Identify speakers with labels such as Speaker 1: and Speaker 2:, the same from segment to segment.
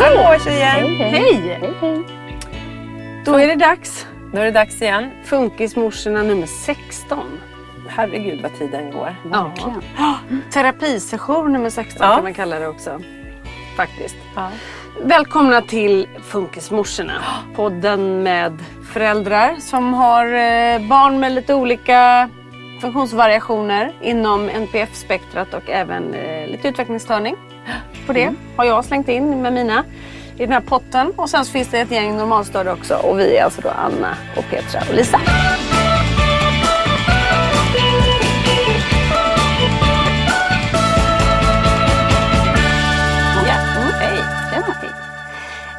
Speaker 1: Hallå tjejer!
Speaker 2: Hej! Då är det dags.
Speaker 1: Nu är det dags igen.
Speaker 2: Funkismorsorna nummer 16.
Speaker 1: Herregud vad tiden går.
Speaker 2: Verkligen. Terapisession nummer 16
Speaker 1: Ja.
Speaker 2: kan man kalla det också. Faktiskt.
Speaker 1: Ja.
Speaker 2: Välkomna till Funkismorsorna. Podden med föräldrar som har eh, barn med lite olika funktionsvariationer inom NPF-spektrat och även eh, lite utvecklingsstörning. På det har jag slängt in med mina i den här potten. Och sen så finns det ett gäng normalstörda också. Och vi är alltså då Anna och Petra och Lisa. Mm.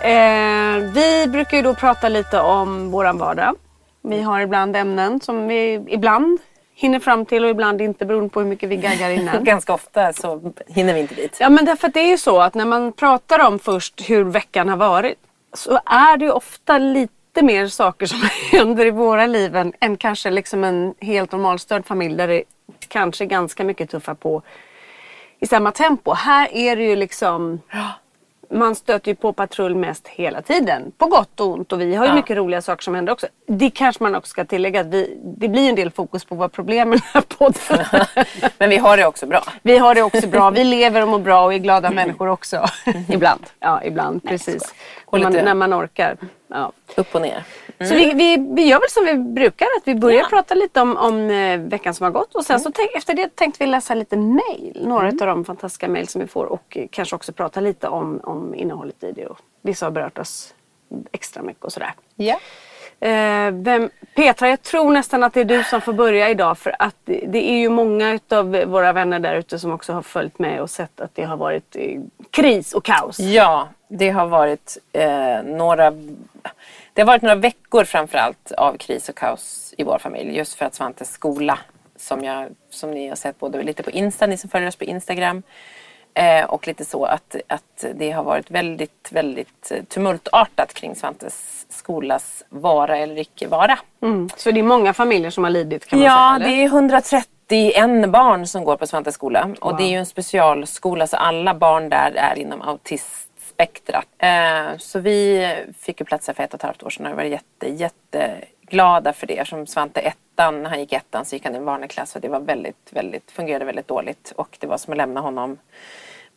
Speaker 2: Eh, vi brukar ju då prata lite om våran vardag. Vi har ibland ämnen som vi ibland hinner fram till och ibland inte beroende på hur mycket vi gaggar innan.
Speaker 1: Ganska ofta så hinner vi inte dit.
Speaker 2: Ja men därför att det är ju så att när man pratar om först hur veckan har varit så är det ju ofta lite mer saker som händer i våra liv än, än kanske liksom en helt normalstörd familj där det kanske ganska mycket tuffa på i samma tempo. Här är det ju liksom man stöter ju på patrull mest hela tiden. På gott och ont och vi har ju
Speaker 1: Ja.
Speaker 2: mycket roliga saker som händer också. Det kanske man också ska tillägga att vi, det blir en del fokus på vad problemen är på.
Speaker 1: Men vi har det också bra.
Speaker 2: Vi har det också bra. Vi lever och mår bra och är glada människor också. ibland. Ja, ibland. precis.
Speaker 1: Och
Speaker 2: När man, när man orkar. Ja.
Speaker 1: Upp och ner.
Speaker 2: Så vi, vi, vi gör väl som vi brukar. Att vi börjar
Speaker 1: Ja.
Speaker 2: prata lite om, om eh, veckan som har gått. Och sen så tänk, efter det tänkte vi läsa lite mail. Några av de fantastiska mail som vi får. Och kanske också prata lite om, om innehållet i det. Och vissa har berört oss extra mycket och sådär.
Speaker 1: Ja.
Speaker 2: Eh, vem, Petra, jag tror nästan att det är du som får börja idag för att det, är ju många av våra vänner där ute som också har följt med och sett att det har varit eh, kris och kaos.
Speaker 1: Ja, det har varit eh, några Det har varit några veckor framförallt av kris och kaos i vår familj. Just för att Svantes skola, som, jag, som ni har sett både lite på Insta, ni som följer oss på Instagram, eh, och lite så att, att det har varit väldigt, väldigt tumultartat kring Svantes skolas vara eller icke vara.
Speaker 2: Mm. Så det är många familjer som har lidit kan man
Speaker 1: Ja,
Speaker 2: säga?
Speaker 1: det är 131 barn som går på Svantes skola. Och det är ju en specialskola så alla barn där är inom autistspektrat. Eh, så vi fick ju platser för ett och ett halvt år sedan och var jätte, jätteglada för det. Som Svante ettan, när han gick ettan så gick han i en barneklass och det var väldigt, väldigt, fungerade väldigt dåligt. Och det var som att lämna honom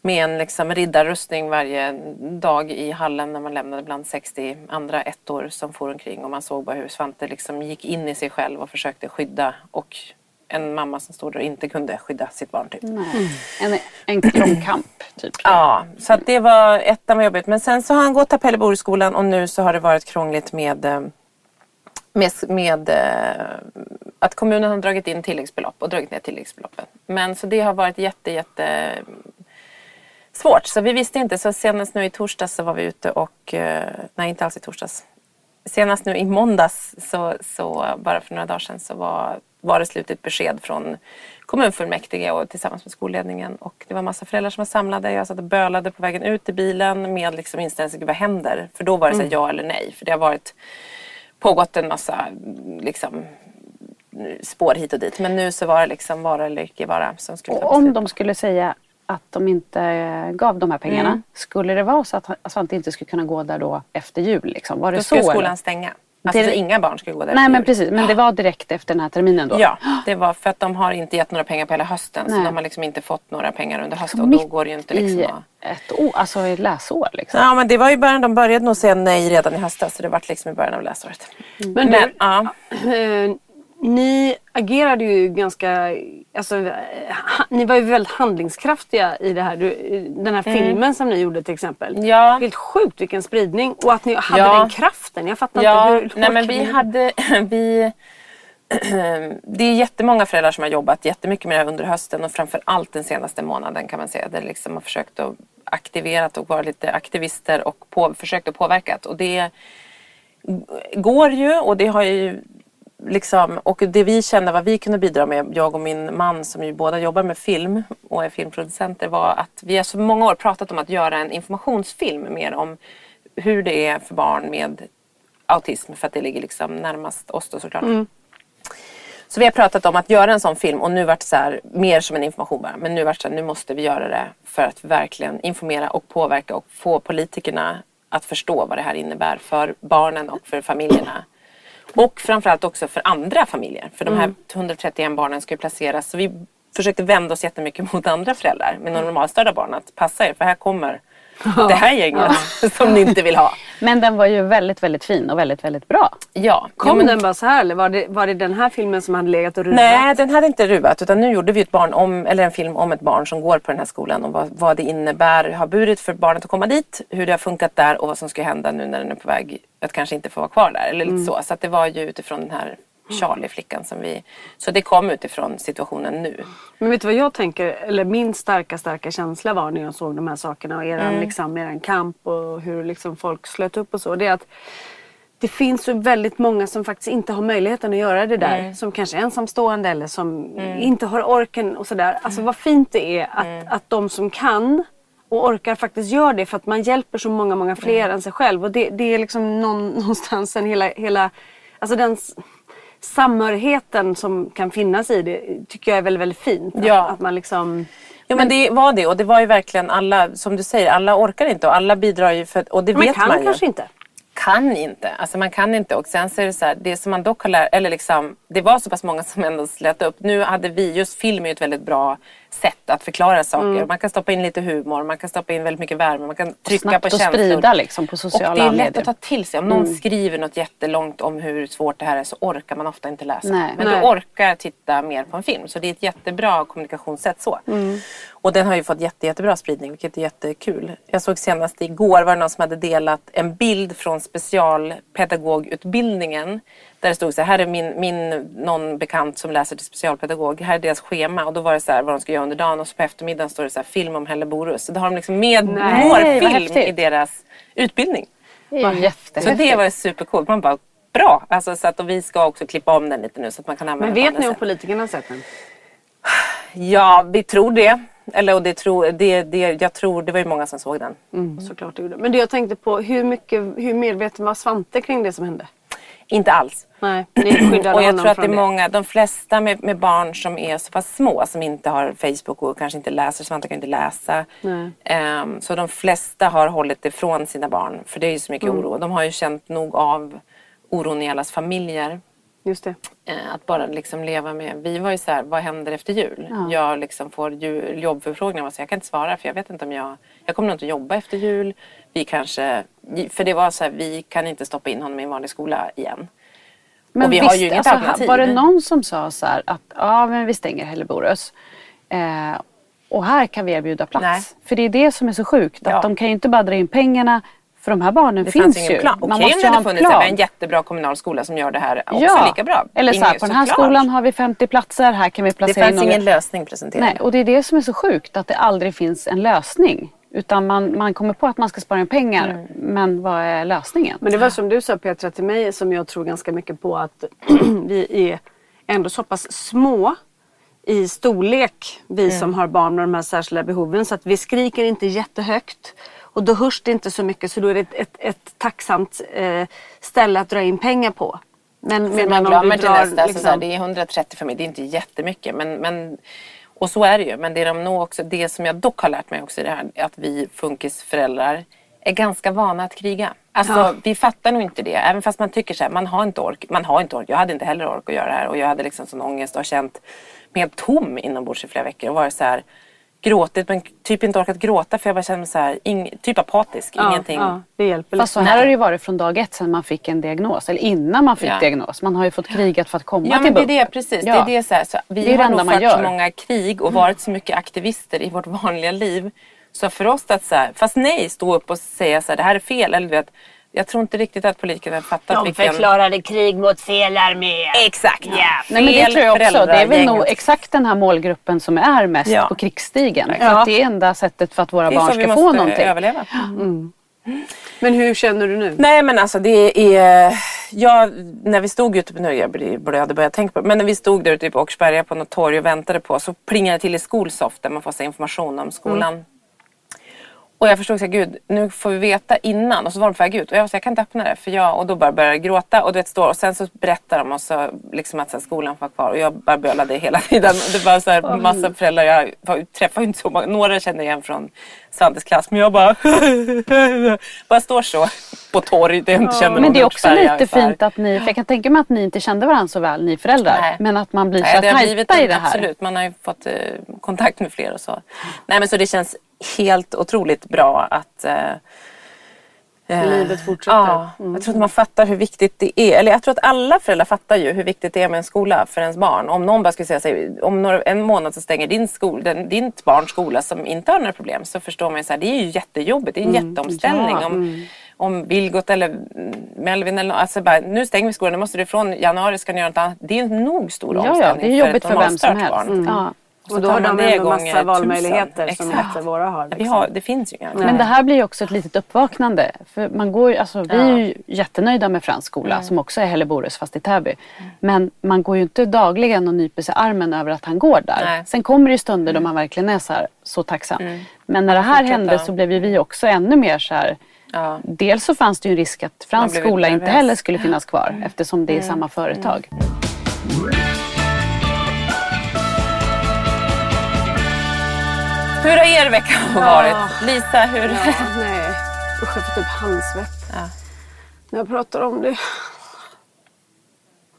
Speaker 1: med en liksom riddarrustning varje dag i hallen när man lämnade bland 60 andra ettor som for omkring och man såg bara hur Svante liksom gick in i sig själv och försökte skydda och en mamma som stod där och inte kunde skydda sitt barn typ.
Speaker 3: En enkel lång kamp, typ.
Speaker 1: Ja, så det var ettan var jobbigt. Men sen så har han gått Appelleboskolan och nu så har det varit krångligt med, eh, med, med eh, att kommunen har dragit in tilläggsbelopp och dragit ner tilläggsbeloppen. Men så det har varit jätte, jätte svårt. Så vi visste inte. Så senast nu i torsdags så var vi ute och, eh, nej inte alls i torsdags. Senast nu i måndags, så, så bara för några dagar sedan, så var, var det slutligt besked från kommunfullmäktige och tillsammans med skolledningen. Och det var massa föräldrar som var samlade. Jag satt och bölade på vägen ut i bilen med liksom inställningen, vad händer? För då var det så här, ja eller nej. För det har varit pågått en massa liksom, spår hit och dit. Men nu så var det liksom vara eller icke vara som skulle ta
Speaker 3: Och om de skulle säga att de inte eh, gav de här pengarna,
Speaker 1: Mm.
Speaker 3: skulle det vara så att Svante inte skulle kunna gå där då efter jul? Liksom? Var det
Speaker 1: Då
Speaker 3: så?
Speaker 1: skulle
Speaker 3: eller?
Speaker 1: skolan stänga. Alltså
Speaker 3: Det-
Speaker 1: så inga barn skulle gå där
Speaker 3: Nej men
Speaker 1: jul.
Speaker 3: precis, men det var direkt efter den här terminen då?
Speaker 1: Ja, det var för att de har inte gett några pengar på hela hösten. Så
Speaker 3: Nej.
Speaker 1: de har liksom inte fått några pengar under
Speaker 3: Så
Speaker 1: hösten. Och då går det ju inte liksom
Speaker 3: i ett år, alltså ett läsår liksom?
Speaker 1: Ja men det var ju början, de började nog säga nej redan i höstas. Så det var liksom i början av läsåret.
Speaker 2: Men
Speaker 1: Men,
Speaker 2: du,
Speaker 1: ja.
Speaker 2: Ni agerade ju ganska... Alltså, eh, ha, ni var ju väldigt handlingskraftiga i det här. Du, den här filmen som ni gjorde till exempel.
Speaker 1: Mm. Ja.
Speaker 2: Helt sjukt vilken spridning. Och att ni hade
Speaker 1: Ja.
Speaker 2: den kraften. Jag fattar
Speaker 1: Ja,
Speaker 2: inte hur...
Speaker 1: nej men vi
Speaker 2: ni?
Speaker 1: hade... Vi, det är jättemånga föräldrar som har jobbat jättemycket med det här under hösten och framför allt den senaste månaden kan man säga. Där liksom har försökt att aktiverat och vara lite aktivister och på, försökt att påverkat. Och det går ju och det har ju liksom, och det vi kände vad vi kunde bidra med, jag och min man som ju båda jobbar med film och är filmproducenter var att vi har så många år pratat om att göra en informationsfilm mer om hur det är för barn med autism för att det ligger liksom närmast oss då såklart. Så vi har pratat om att göra en sån film och nu vart det så här, mer som en information bara. Men nu vart det så här, nu måste vi göra det för att verkligen informera och påverka och få politikerna att förstå vad det här innebär för barnen och för familjerna. Och framförallt också för andra familjer. För de här 131 barnen ska ju placeras. Så vi försökte vända oss jättemycket mot andra föräldrar med normalstörda barn. Att passa er för här kommer det här gänget som ni inte vill ha.
Speaker 3: Men den var ju väldigt, väldigt fin och väldigt, väldigt bra.
Speaker 1: Ja,
Speaker 2: Kom
Speaker 1: men-
Speaker 2: den bara så här eller var det, var det den här filmen som hade legat och ruvat?
Speaker 1: Nej, den hade inte ruvat utan nu gjorde vi ett barn om, eller en film om ett barn som går på den här skolan och vad, vad det innebär, har burit för barnet att komma dit, hur det har funkat där och vad som ska hända nu när den är på väg att kanske inte få vara kvar där. Eller lite så. Så att det var ju utifrån den här Charlie-flickan som vi... Så det kom utifrån situationen nu.
Speaker 2: Men vet du vad jag tänker, eller min starka starka känsla var när jag såg de här sakerna och eran,
Speaker 1: Mm.
Speaker 2: liksom, eran kamp och hur liksom folk slöt upp och så. Det är att det finns så väldigt många som faktiskt inte har möjligheten att göra det där.
Speaker 1: Mm.
Speaker 2: Som kanske är ensamstående eller som inte har orken och sådär. Alltså vad fint det är att,
Speaker 1: Mm.
Speaker 2: att de som kan och orkar faktiskt gör det för att man hjälper så många, många fler
Speaker 1: Mm.
Speaker 2: än sig själv. Och det, det är liksom någon, någonstans en hela, hela alltså den samhörigheten som kan finnas i det tycker jag är väldigt, väldigt fint. Att,
Speaker 1: Ja.
Speaker 2: att man liksom...
Speaker 1: Jo men det var det och det var ju verkligen alla, som du säger, alla orkar inte och alla bidrar ju för, och det
Speaker 2: Man
Speaker 1: vet
Speaker 2: kan
Speaker 1: man ju.
Speaker 2: kanske inte.
Speaker 1: Kan inte. Alltså man kan inte. Och sen så är det så här, det som man dock har lärt, eller liksom, det var så pass många som ändå slät upp. Nu hade vi, just film är ett väldigt bra sätt att förklara saker.
Speaker 3: Mm.
Speaker 1: Man kan stoppa in lite humor, man kan stoppa in väldigt mycket värme, man kan trycka på känslor.
Speaker 3: sprida liksom på sociala
Speaker 1: och det är lätt
Speaker 3: medier. Mm.
Speaker 1: att ta till sig. Om någon skriver något jättelångt om hur svårt det här är så orkar man ofta inte läsa.
Speaker 3: Nej.
Speaker 1: Men
Speaker 2: Nej.
Speaker 1: du orkar titta mer på en film. Så det är ett jättebra kommunikationssätt så.
Speaker 3: Mm.
Speaker 1: Och den har ju fått jätte, jättebra spridning vilket är jättekul. Jag såg senast igår var det någon som hade delat en bild från specialpedagogutbildningen. Där det stod så här, här är min, min någon bekant som läser till specialpedagog. Här är deras schema och då var det så här vad de ska göra under dagen och så på eftermiddagen står det så här film om Helleborus. Så då har de liksom med
Speaker 3: Nej,
Speaker 1: vår film i deras utbildning.
Speaker 3: Det är
Speaker 2: Vad
Speaker 3: ju
Speaker 2: häftigt.
Speaker 1: Så
Speaker 3: jättehäftigt.
Speaker 1: det var supercoolt. Man bara, bra! Alltså, så att, och vi ska också klippa om den lite nu så att man kan använda
Speaker 2: Men
Speaker 1: den på
Speaker 2: vet ni om politikerna har sett den?
Speaker 1: Ja, vi tror det. Eller och det tror, det, det, jag tror, det var ju många som såg den.
Speaker 2: Mm. Såklart det gjorde. Men det jag tänkte på, hur, mycket, hur medveten var Svante kring det som hände?
Speaker 1: Inte alls.
Speaker 2: Nej, ni skyddade
Speaker 1: Och jag tror att det är många, de flesta med, med barn som är så pass små som inte har Facebook och kanske inte läser, Svante kan inte läsa. Ehm, så de flesta har hållit ifrån sina barn för det är ju så mycket
Speaker 2: Mm.
Speaker 1: oro. De har ju känt nog av oron i allas familjer.
Speaker 2: Just det.
Speaker 1: Eh, Att bara liksom leva med, vi var ju så här, vad händer efter jul? Jag liksom får jobbförfrågningar, så jag kan inte svara för jag vet inte om jag, jag kommer nog inte jobba efter jul. Vi kanske, för det var så här, vi kan inte stoppa in honom i en vanlig skola igen. och vi har ju inget
Speaker 3: alltså,
Speaker 1: alternativ.
Speaker 3: Var det någon som sa så här att ja, men vi stänger Helleborus. Eh, och här kan vi erbjuda plats.
Speaker 1: Nej.
Speaker 3: För det är det som är så sjukt.
Speaker 1: Ja.
Speaker 3: Att de kan ju inte bara dra in pengarna För de här barnen
Speaker 1: Det
Speaker 3: finns
Speaker 1: fanns
Speaker 3: ju.
Speaker 1: plan.
Speaker 3: Man
Speaker 1: Okej
Speaker 3: måste ju
Speaker 1: det
Speaker 3: ha en
Speaker 1: funnits
Speaker 3: plan.
Speaker 1: en jättebra kommunal skola som gör det här också
Speaker 3: ja.
Speaker 1: lika bra.
Speaker 3: Eller så här, på den här
Speaker 1: såklart.
Speaker 3: skolan har vi 50 platser, här kan vi
Speaker 1: Det
Speaker 3: placera
Speaker 1: fanns
Speaker 3: in några.
Speaker 1: ingen lösning presenterad.
Speaker 3: Nej, och det är det som är så sjukt, att det aldrig finns en lösning. Utan man, man kommer på att man ska spara in pengar,
Speaker 1: Mm.
Speaker 3: men vad är lösningen?
Speaker 2: Men det var som du sa Petra till mig som jag tror ganska mycket på att vi är ändå så pass små i storlek, vi
Speaker 1: Mm.
Speaker 2: som har barn med de här särskilda behoven. Så att vi skriker inte jättehögt. Och då hörs det inte så mycket så då är det ett, ett, ett tacksamt eh, ställe att dra in pengar på. Men
Speaker 1: För man
Speaker 2: om du
Speaker 1: glömmer till nästa,
Speaker 2: liksom-
Speaker 1: så här, det är 130 familjer, det är inte jättemycket. Men, men, och så är det ju. Men det, de nog också, det som jag dock har lärt mig också i det här är att vi funkisföräldrar är ganska vana att kriga. Alltså
Speaker 2: Ja.
Speaker 1: vi fattar nog inte det. Även fast man tycker så här, man har inte ork. Man har inte ork. Jag hade inte heller ork att göra det här. Och jag hade liksom sån ångest och känt mig helt tom inombords i flera veckor. Och varit så här gråtit men typ inte orkat gråta för jag bara kände mig så här, ing, typ apatisk.
Speaker 2: ja,
Speaker 1: Ingenting.
Speaker 2: Ja, det hjälper
Speaker 3: Fast så här har det ju varit från dag ett sedan man fick en diagnos. Eller innan man fick
Speaker 1: Ja.
Speaker 3: diagnos. Man har ju fått krigat för att komma
Speaker 1: Ja
Speaker 3: till
Speaker 1: men det är det precis.
Speaker 3: Ja.
Speaker 1: Det är det så här, så vi
Speaker 3: Det är
Speaker 1: har nog fört
Speaker 3: gör.
Speaker 1: så många krig och varit så mycket aktivister i vårt vanliga liv. Så för oss att så här, fast nej, stå upp och säga så här, det här är fel. Eller du vet, jag tror inte riktigt att politikerna fattat
Speaker 2: De
Speaker 1: vilken...
Speaker 2: förklarade krig mot fel armé.
Speaker 1: Exakt.
Speaker 2: Ja.
Speaker 3: Nej, men det tror jag också. Det är väl nog exakt den här målgruppen som är mest
Speaker 1: Ja.
Speaker 3: på krigsstigen. För
Speaker 2: Ja.
Speaker 3: att det är enda sättet för att våra
Speaker 1: Det är
Speaker 3: barn
Speaker 1: så vi
Speaker 3: ska
Speaker 1: måste
Speaker 3: få någonting.
Speaker 1: överleva.
Speaker 2: Men hur känner du nu?
Speaker 1: Nej men alltså det är, jag, när vi stod ute nu jag började börja tänka på men när vi stod där ute på Åkersberga på något torg och väntade på så plingade det till i Skolsoft där man får så här information om skolan. Och jag förstod så här, gud nu får vi veta innan och så var de på väg ut och jag var så här, jag kan inte öppna det för jag och då bara började jag gråta och du vet står och sen så berättar de och så liksom att så här, skolan får vara kvar och jag bara bölade hela tiden. Det var så här massa föräldrar, jag var- träffar ju inte så många, några känner jag igen från Svantes klass men jag bara bara står så på torg där jag inte känner någon
Speaker 3: Men det är också
Speaker 1: Åkersberga,
Speaker 3: lite fint att ni, för jag kan tänka mig att ni inte kände varandra så väl, ni föräldrar.
Speaker 1: Nej.
Speaker 3: Men att man blir så
Speaker 1: Nej, det
Speaker 3: tajta i det här.
Speaker 1: absolut. Man har ju fått eh, kontakt med fler och så. Nej men så det känns helt otroligt bra att eh, eh,
Speaker 2: Livet fortsätter.
Speaker 1: Ja, jag tror att man fattar hur viktigt det är. Eller jag tror att alla föräldrar fattar ju hur viktigt det är med en skola för ens barn. Om någon bara skulle säga sig, om några, en månad så stänger din skol, den, ditt barns skola som inte har några problem så förstår man ju så här, det är ju jättejobbigt. Det är en jätteomställning.
Speaker 3: ja.
Speaker 1: Om, om Vilgot eller mm, Melvin eller alltså bara, nu stänger vi skolan, nu måste du ifrån januari ska ni göra något annat. Det är en nog stor
Speaker 3: Ja,
Speaker 1: omställning
Speaker 3: ja, det är jobbigt
Speaker 1: ett
Speaker 3: för vem som helst.
Speaker 1: barn.
Speaker 3: Ja.
Speaker 2: Och då har de
Speaker 1: gånger
Speaker 2: massa valmöjligheter
Speaker 1: tusen.
Speaker 2: som
Speaker 1: Exakt.
Speaker 2: inte våra har.
Speaker 1: Vi
Speaker 2: Liksom.
Speaker 1: har. Det finns ju inga.
Speaker 3: Men det här blir ju också ett litet uppvaknande. För man går, alltså, vi är ju jättenöjda med Frans skola
Speaker 1: Mm.
Speaker 3: som också är Helleborus fast i Täby. Men man går ju inte dagligen och nyper sig armen över att han går där.
Speaker 1: Nej.
Speaker 3: Sen kommer det ju stunder då man verkligen är så, här, så tacksam. Men när det här
Speaker 1: Fortsätta.
Speaker 3: hände så blev ju vi också ännu mer så här.
Speaker 1: Ja.
Speaker 3: Dels så fanns det ju en risk att Frans
Speaker 1: blev
Speaker 3: skola inte heller skulle finnas kvar eftersom det är samma företag.
Speaker 1: Hur har er vecka varit? Lisa, hur?
Speaker 2: Ja, nej. Usch, jag får typ handsvett.
Speaker 1: Ja.
Speaker 2: När jag pratar om det.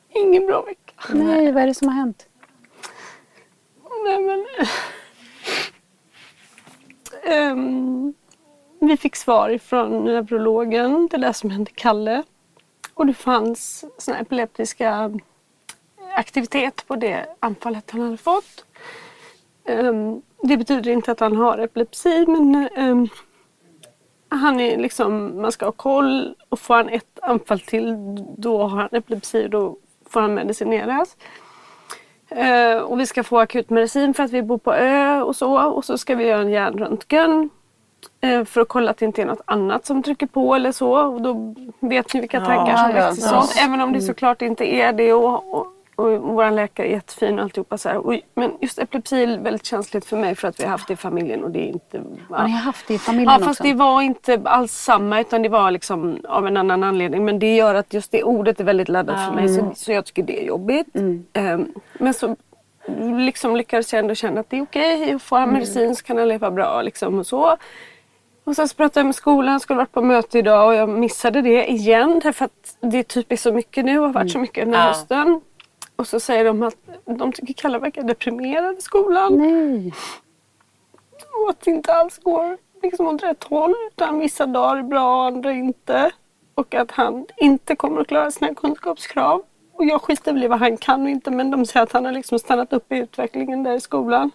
Speaker 2: Ingen bra vecka.
Speaker 3: Nej, vad är det som har hänt?
Speaker 2: Nej, men... Ehm, vi fick svar från neurologen till det som hände Kalle. Och det fanns såna epileptiska aktivitet på det anfallet han hade fått. Ehm, det betyder inte att han har epilepsi men ehm, han är liksom, man ska ha koll och får han ett anfall till då har han epilepsi och då får han medicineras. Eh, och vi ska få akutmedicin för att vi bor på ö och så. Och så ska vi göra en hjärnröntgen. Eh, för att kolla att det inte är något annat som trycker på eller så. Och då vet ni vilka tankar som
Speaker 3: ja,
Speaker 2: väcks
Speaker 3: ja.
Speaker 2: sånt. Även om det såklart inte är det. Och, och, och vår läkare är jättefin och alltihopa så här. Men just epilepsi är väldigt känsligt för mig för att vi har haft det i familjen och det är inte...
Speaker 3: Har ni haft det i familjen
Speaker 2: Ja
Speaker 3: också?
Speaker 2: fast det var inte alls samma utan det var liksom av en annan anledning. Men det gör att just det ordet är väldigt laddat för mig så, så jag tycker det är jobbigt. Ehm, men så liksom lyckades jag ändå känna att det är okej. Får han medicin så kan han leva bra liksom och så. Och sen så pratade jag med skolan, skulle varit på möte idag och jag missade det igen därför att det typ är så mycket nu och har varit så mycket under
Speaker 1: Ja.
Speaker 2: hösten. Och så säger de att de tycker Kalle verkar deprimerad i skolan.
Speaker 3: Nej.
Speaker 2: Och att det inte alls går liksom åt rätt håll. Utan vissa dagar är bra, andra inte. Och att han inte kommer att klara sina kunskapskrav. Och jag skiter väl i vad han kan och inte men de säger att han har liksom stannat upp i utvecklingen där i skolan.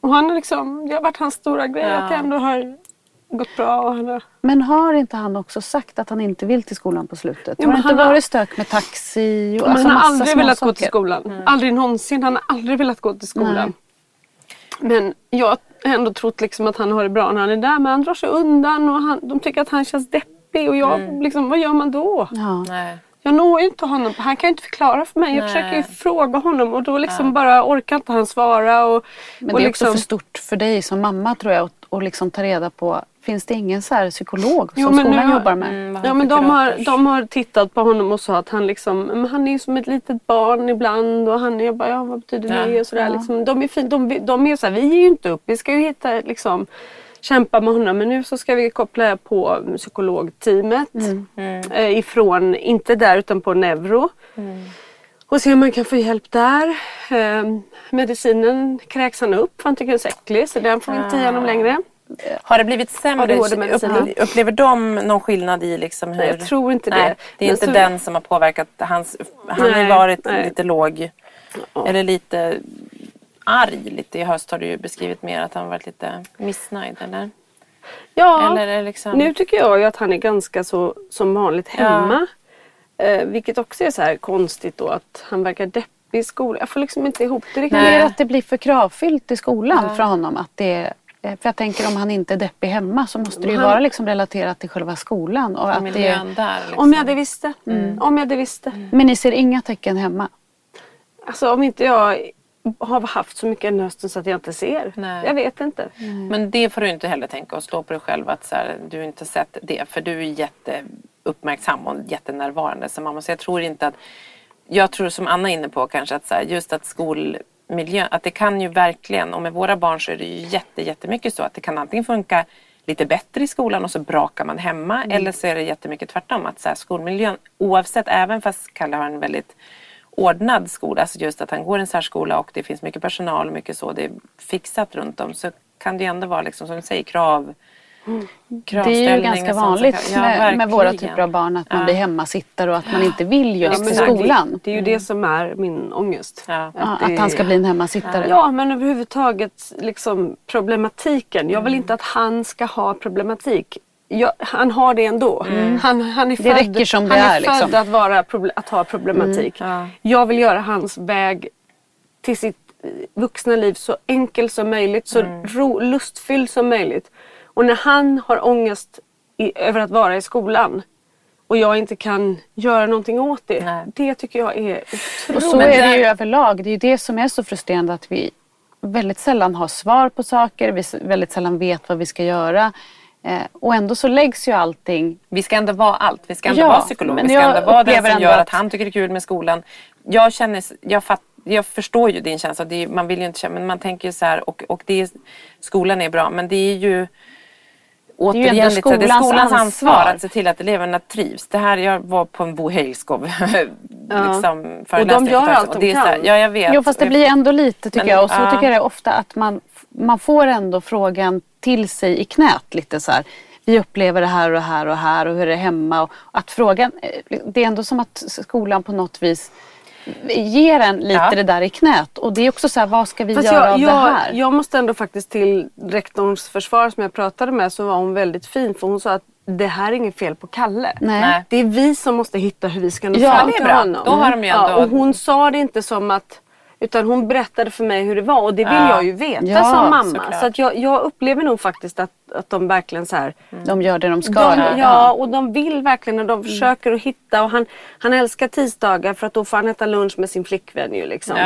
Speaker 2: Och han har liksom, det har varit hans stora grej
Speaker 1: Ja.
Speaker 2: att jag ändå har gått bra. Och han har...
Speaker 3: Men har inte han också sagt att han inte vill till skolan på slutet?
Speaker 2: Ja,
Speaker 3: har det inte
Speaker 2: har-
Speaker 3: varit stök med taxi och alltså
Speaker 2: han har
Speaker 3: massa
Speaker 2: aldrig velat gå
Speaker 3: saker?
Speaker 2: till skolan. Aldrig någonsin. Han har aldrig velat gå till skolan. Men jag har ändå trott liksom att han har det bra när han är där. Men han drar sig undan och han, de tycker att han känns deppig. Och jag, liksom, vad gör man då?
Speaker 3: Ja.
Speaker 1: Nej.
Speaker 2: Jag når ju inte honom. Han kan ju inte förklara för mig. Jag
Speaker 1: Nej.
Speaker 2: försöker ju fråga honom och då liksom bara orkar inte han svara. Och,
Speaker 3: Men
Speaker 2: och
Speaker 3: det är
Speaker 2: liksom,
Speaker 3: också för stort för dig som mamma tror jag att att liksom ta reda på Finns det ingen så här psykolog
Speaker 2: Jo,
Speaker 3: som
Speaker 2: men
Speaker 3: skolan
Speaker 2: nu
Speaker 3: jobbar med?
Speaker 1: Mm,
Speaker 2: Ja men de har, de har tittat på honom och sa att han liksom, men han är som ett litet barn ibland och han är bara, ja vad betyder
Speaker 1: Ja,
Speaker 2: det och sådär.
Speaker 3: ja.
Speaker 2: Liksom, de är fin, de, de är så här, vi ger ju inte upp, vi ska ju hitta liksom kämpa med honom men nu så ska vi koppla på psykologteamet eh, ifrån, inte där utan på neuro. Och se om man kan få hjälp där. Eh, medicinen kräks han upp för han tycker den är så äcklig så den får vi inte ge honom längre.
Speaker 1: Har det blivit sämre? Upplever de någon skillnad i liksom hur...
Speaker 2: Jag tror inte det.
Speaker 1: Nej, det är
Speaker 2: Men
Speaker 1: inte
Speaker 2: så-
Speaker 1: den som har påverkat hans... Han har ju
Speaker 2: Nej,
Speaker 1: varit
Speaker 2: nej.
Speaker 1: lite låg. Eller lite arg. Lite i höst har du ju beskrivit mer att han varit lite missnöjd eller?
Speaker 2: Ja,
Speaker 1: Eller är det liksom...
Speaker 2: nu tycker jag ju att han är ganska så som vanligt hemma. Eh, vilket också är så här konstigt då att han verkar deppig i skolan. Jag får liksom inte ihop det riktigt.
Speaker 1: Nej.
Speaker 3: det att det blir för kravfyllt i skolan för honom? Att det, för jag tänker om han inte är deppig hemma så måste det ju
Speaker 2: Han-
Speaker 3: vara liksom relaterat till själva skolan. Och att det,
Speaker 1: där. Liksom.
Speaker 2: Om jag hade visste. Om jag hade visste.
Speaker 3: men ni ser inga tecken hemma?
Speaker 2: Alltså om inte jag har haft så mycket en hösten så att jag inte ser.
Speaker 1: Nej.
Speaker 2: Jag vet inte.
Speaker 1: Men det får du inte heller tänka och slå på dig själv att så här, du inte sett det. För du är jätteuppmärksam och jättenärvarande som mamma. Så jag tror inte att... Jag tror som Anna är inne på kanske att så här, just att skolmiljön, att det kan ju verkligen, och med våra barn så är det ju jätte, jättemycket så att det kan antingen funka lite bättre i skolan och så brakar man hemma eller så är det jättemycket tvärtom. Att så här, skolmiljön, oavsett, även fast Kalle har en väldigt ordnad skola, alltså just att han går i en särskola och det finns mycket personal och mycket så, det är fixat runt om så kan det ju ändå vara liksom som du säger krav
Speaker 3: Det är ju ganska vanligt med, med våra typer av barn att man
Speaker 1: Ja.
Speaker 3: blir hemmasittare och att man inte vill just till
Speaker 2: det-
Speaker 3: skolan.
Speaker 2: Det är ju det som är min ångest.
Speaker 1: Ja.
Speaker 3: Ja,
Speaker 2: det-
Speaker 3: att han ska bli en hemmasittare.
Speaker 2: Ja, men överhuvudtaget liksom problematiken. Jag vill inte att han ska ha problematik. Jag, han har det ändå. Han, han är
Speaker 3: Det
Speaker 2: född,
Speaker 3: räcker som det
Speaker 2: han är,
Speaker 3: är, liksom.
Speaker 2: född att, vara, att ha problematik.
Speaker 1: Ja.
Speaker 2: Jag vill göra hans väg till sitt vuxna liv så enkel som möjligt, så ro, lustfylld som möjligt. Och när han har ångest i, över att vara i skolan och jag inte kan göra någonting åt det.
Speaker 1: Nej.
Speaker 2: Det tycker jag är
Speaker 3: Och
Speaker 2: otroligt.
Speaker 3: så är det ju överlag. Det är ju det som är så frustrerande att vi väldigt sällan har svar på saker. Vi väldigt sällan vet vad vi ska göra. Eh, och ändå så läggs ju allting.
Speaker 1: Vi ska ändå vara allt. Vi ska ändå
Speaker 3: Ja,
Speaker 1: vara psykolog. Vi ska ändå vara den som gör
Speaker 3: att-
Speaker 1: att han tycker det är kul med skolan. Jag känner, jag, fatt, jag förstår ju din känsla. Det är, man vill ju inte känna, men man tänker ju så här och, och det är, skolan är bra men det är ju Återigen, lite så här, det är
Speaker 3: skolans
Speaker 1: skolans ansvar.
Speaker 3: ansvar
Speaker 1: att se till att eleverna trivs. Det här, jag var på en Bo Hejlskov liksom,
Speaker 2: Och de gör allt
Speaker 1: och
Speaker 2: de
Speaker 1: det är så här,
Speaker 2: kan.
Speaker 1: Ja, jag vet.
Speaker 3: Jo fast det blir ändå lite tycker
Speaker 1: Men,
Speaker 3: jag. Och så
Speaker 1: ja.
Speaker 3: tycker jag det är ofta att man, man får ändå frågan till sig i knät lite så här. Vi upplever det här och det här och här och hur är det hemma? Och att frågan, eh, det är ändå som att skolan på något vis ger en lite
Speaker 1: Ja.
Speaker 3: det där i knät. Och det är också så här, vad ska vi
Speaker 2: Fast
Speaker 3: göra
Speaker 2: jag,
Speaker 3: av
Speaker 2: jag,
Speaker 3: det här?
Speaker 2: jag måste ändå faktiskt till rektorns försvar som jag pratade med så var hon väldigt fin för hon sa att det här är inget fel på Kalle.
Speaker 3: Nej.
Speaker 2: Det är vi som måste hitta hur vi ska nå
Speaker 3: Ja,
Speaker 2: fram
Speaker 1: det är
Speaker 2: till
Speaker 1: bra.
Speaker 2: honom.
Speaker 1: Då har de ju ändå-
Speaker 2: ja, och hon sa det inte som att utan hon berättade för mig hur det var och det vill
Speaker 1: Ja.
Speaker 2: jag ju veta
Speaker 3: Ja,
Speaker 2: som mamma.
Speaker 1: såklart.
Speaker 2: Så att jag, jag upplever nog faktiskt att, att de verkligen så här
Speaker 3: De gör det de ska.
Speaker 2: de, ja, och de vill verkligen och de
Speaker 1: Mm.
Speaker 2: försöker att hitta. Och han, han älskar tisdagar för att då får han äta lunch med sin flickvän. Ju, liksom.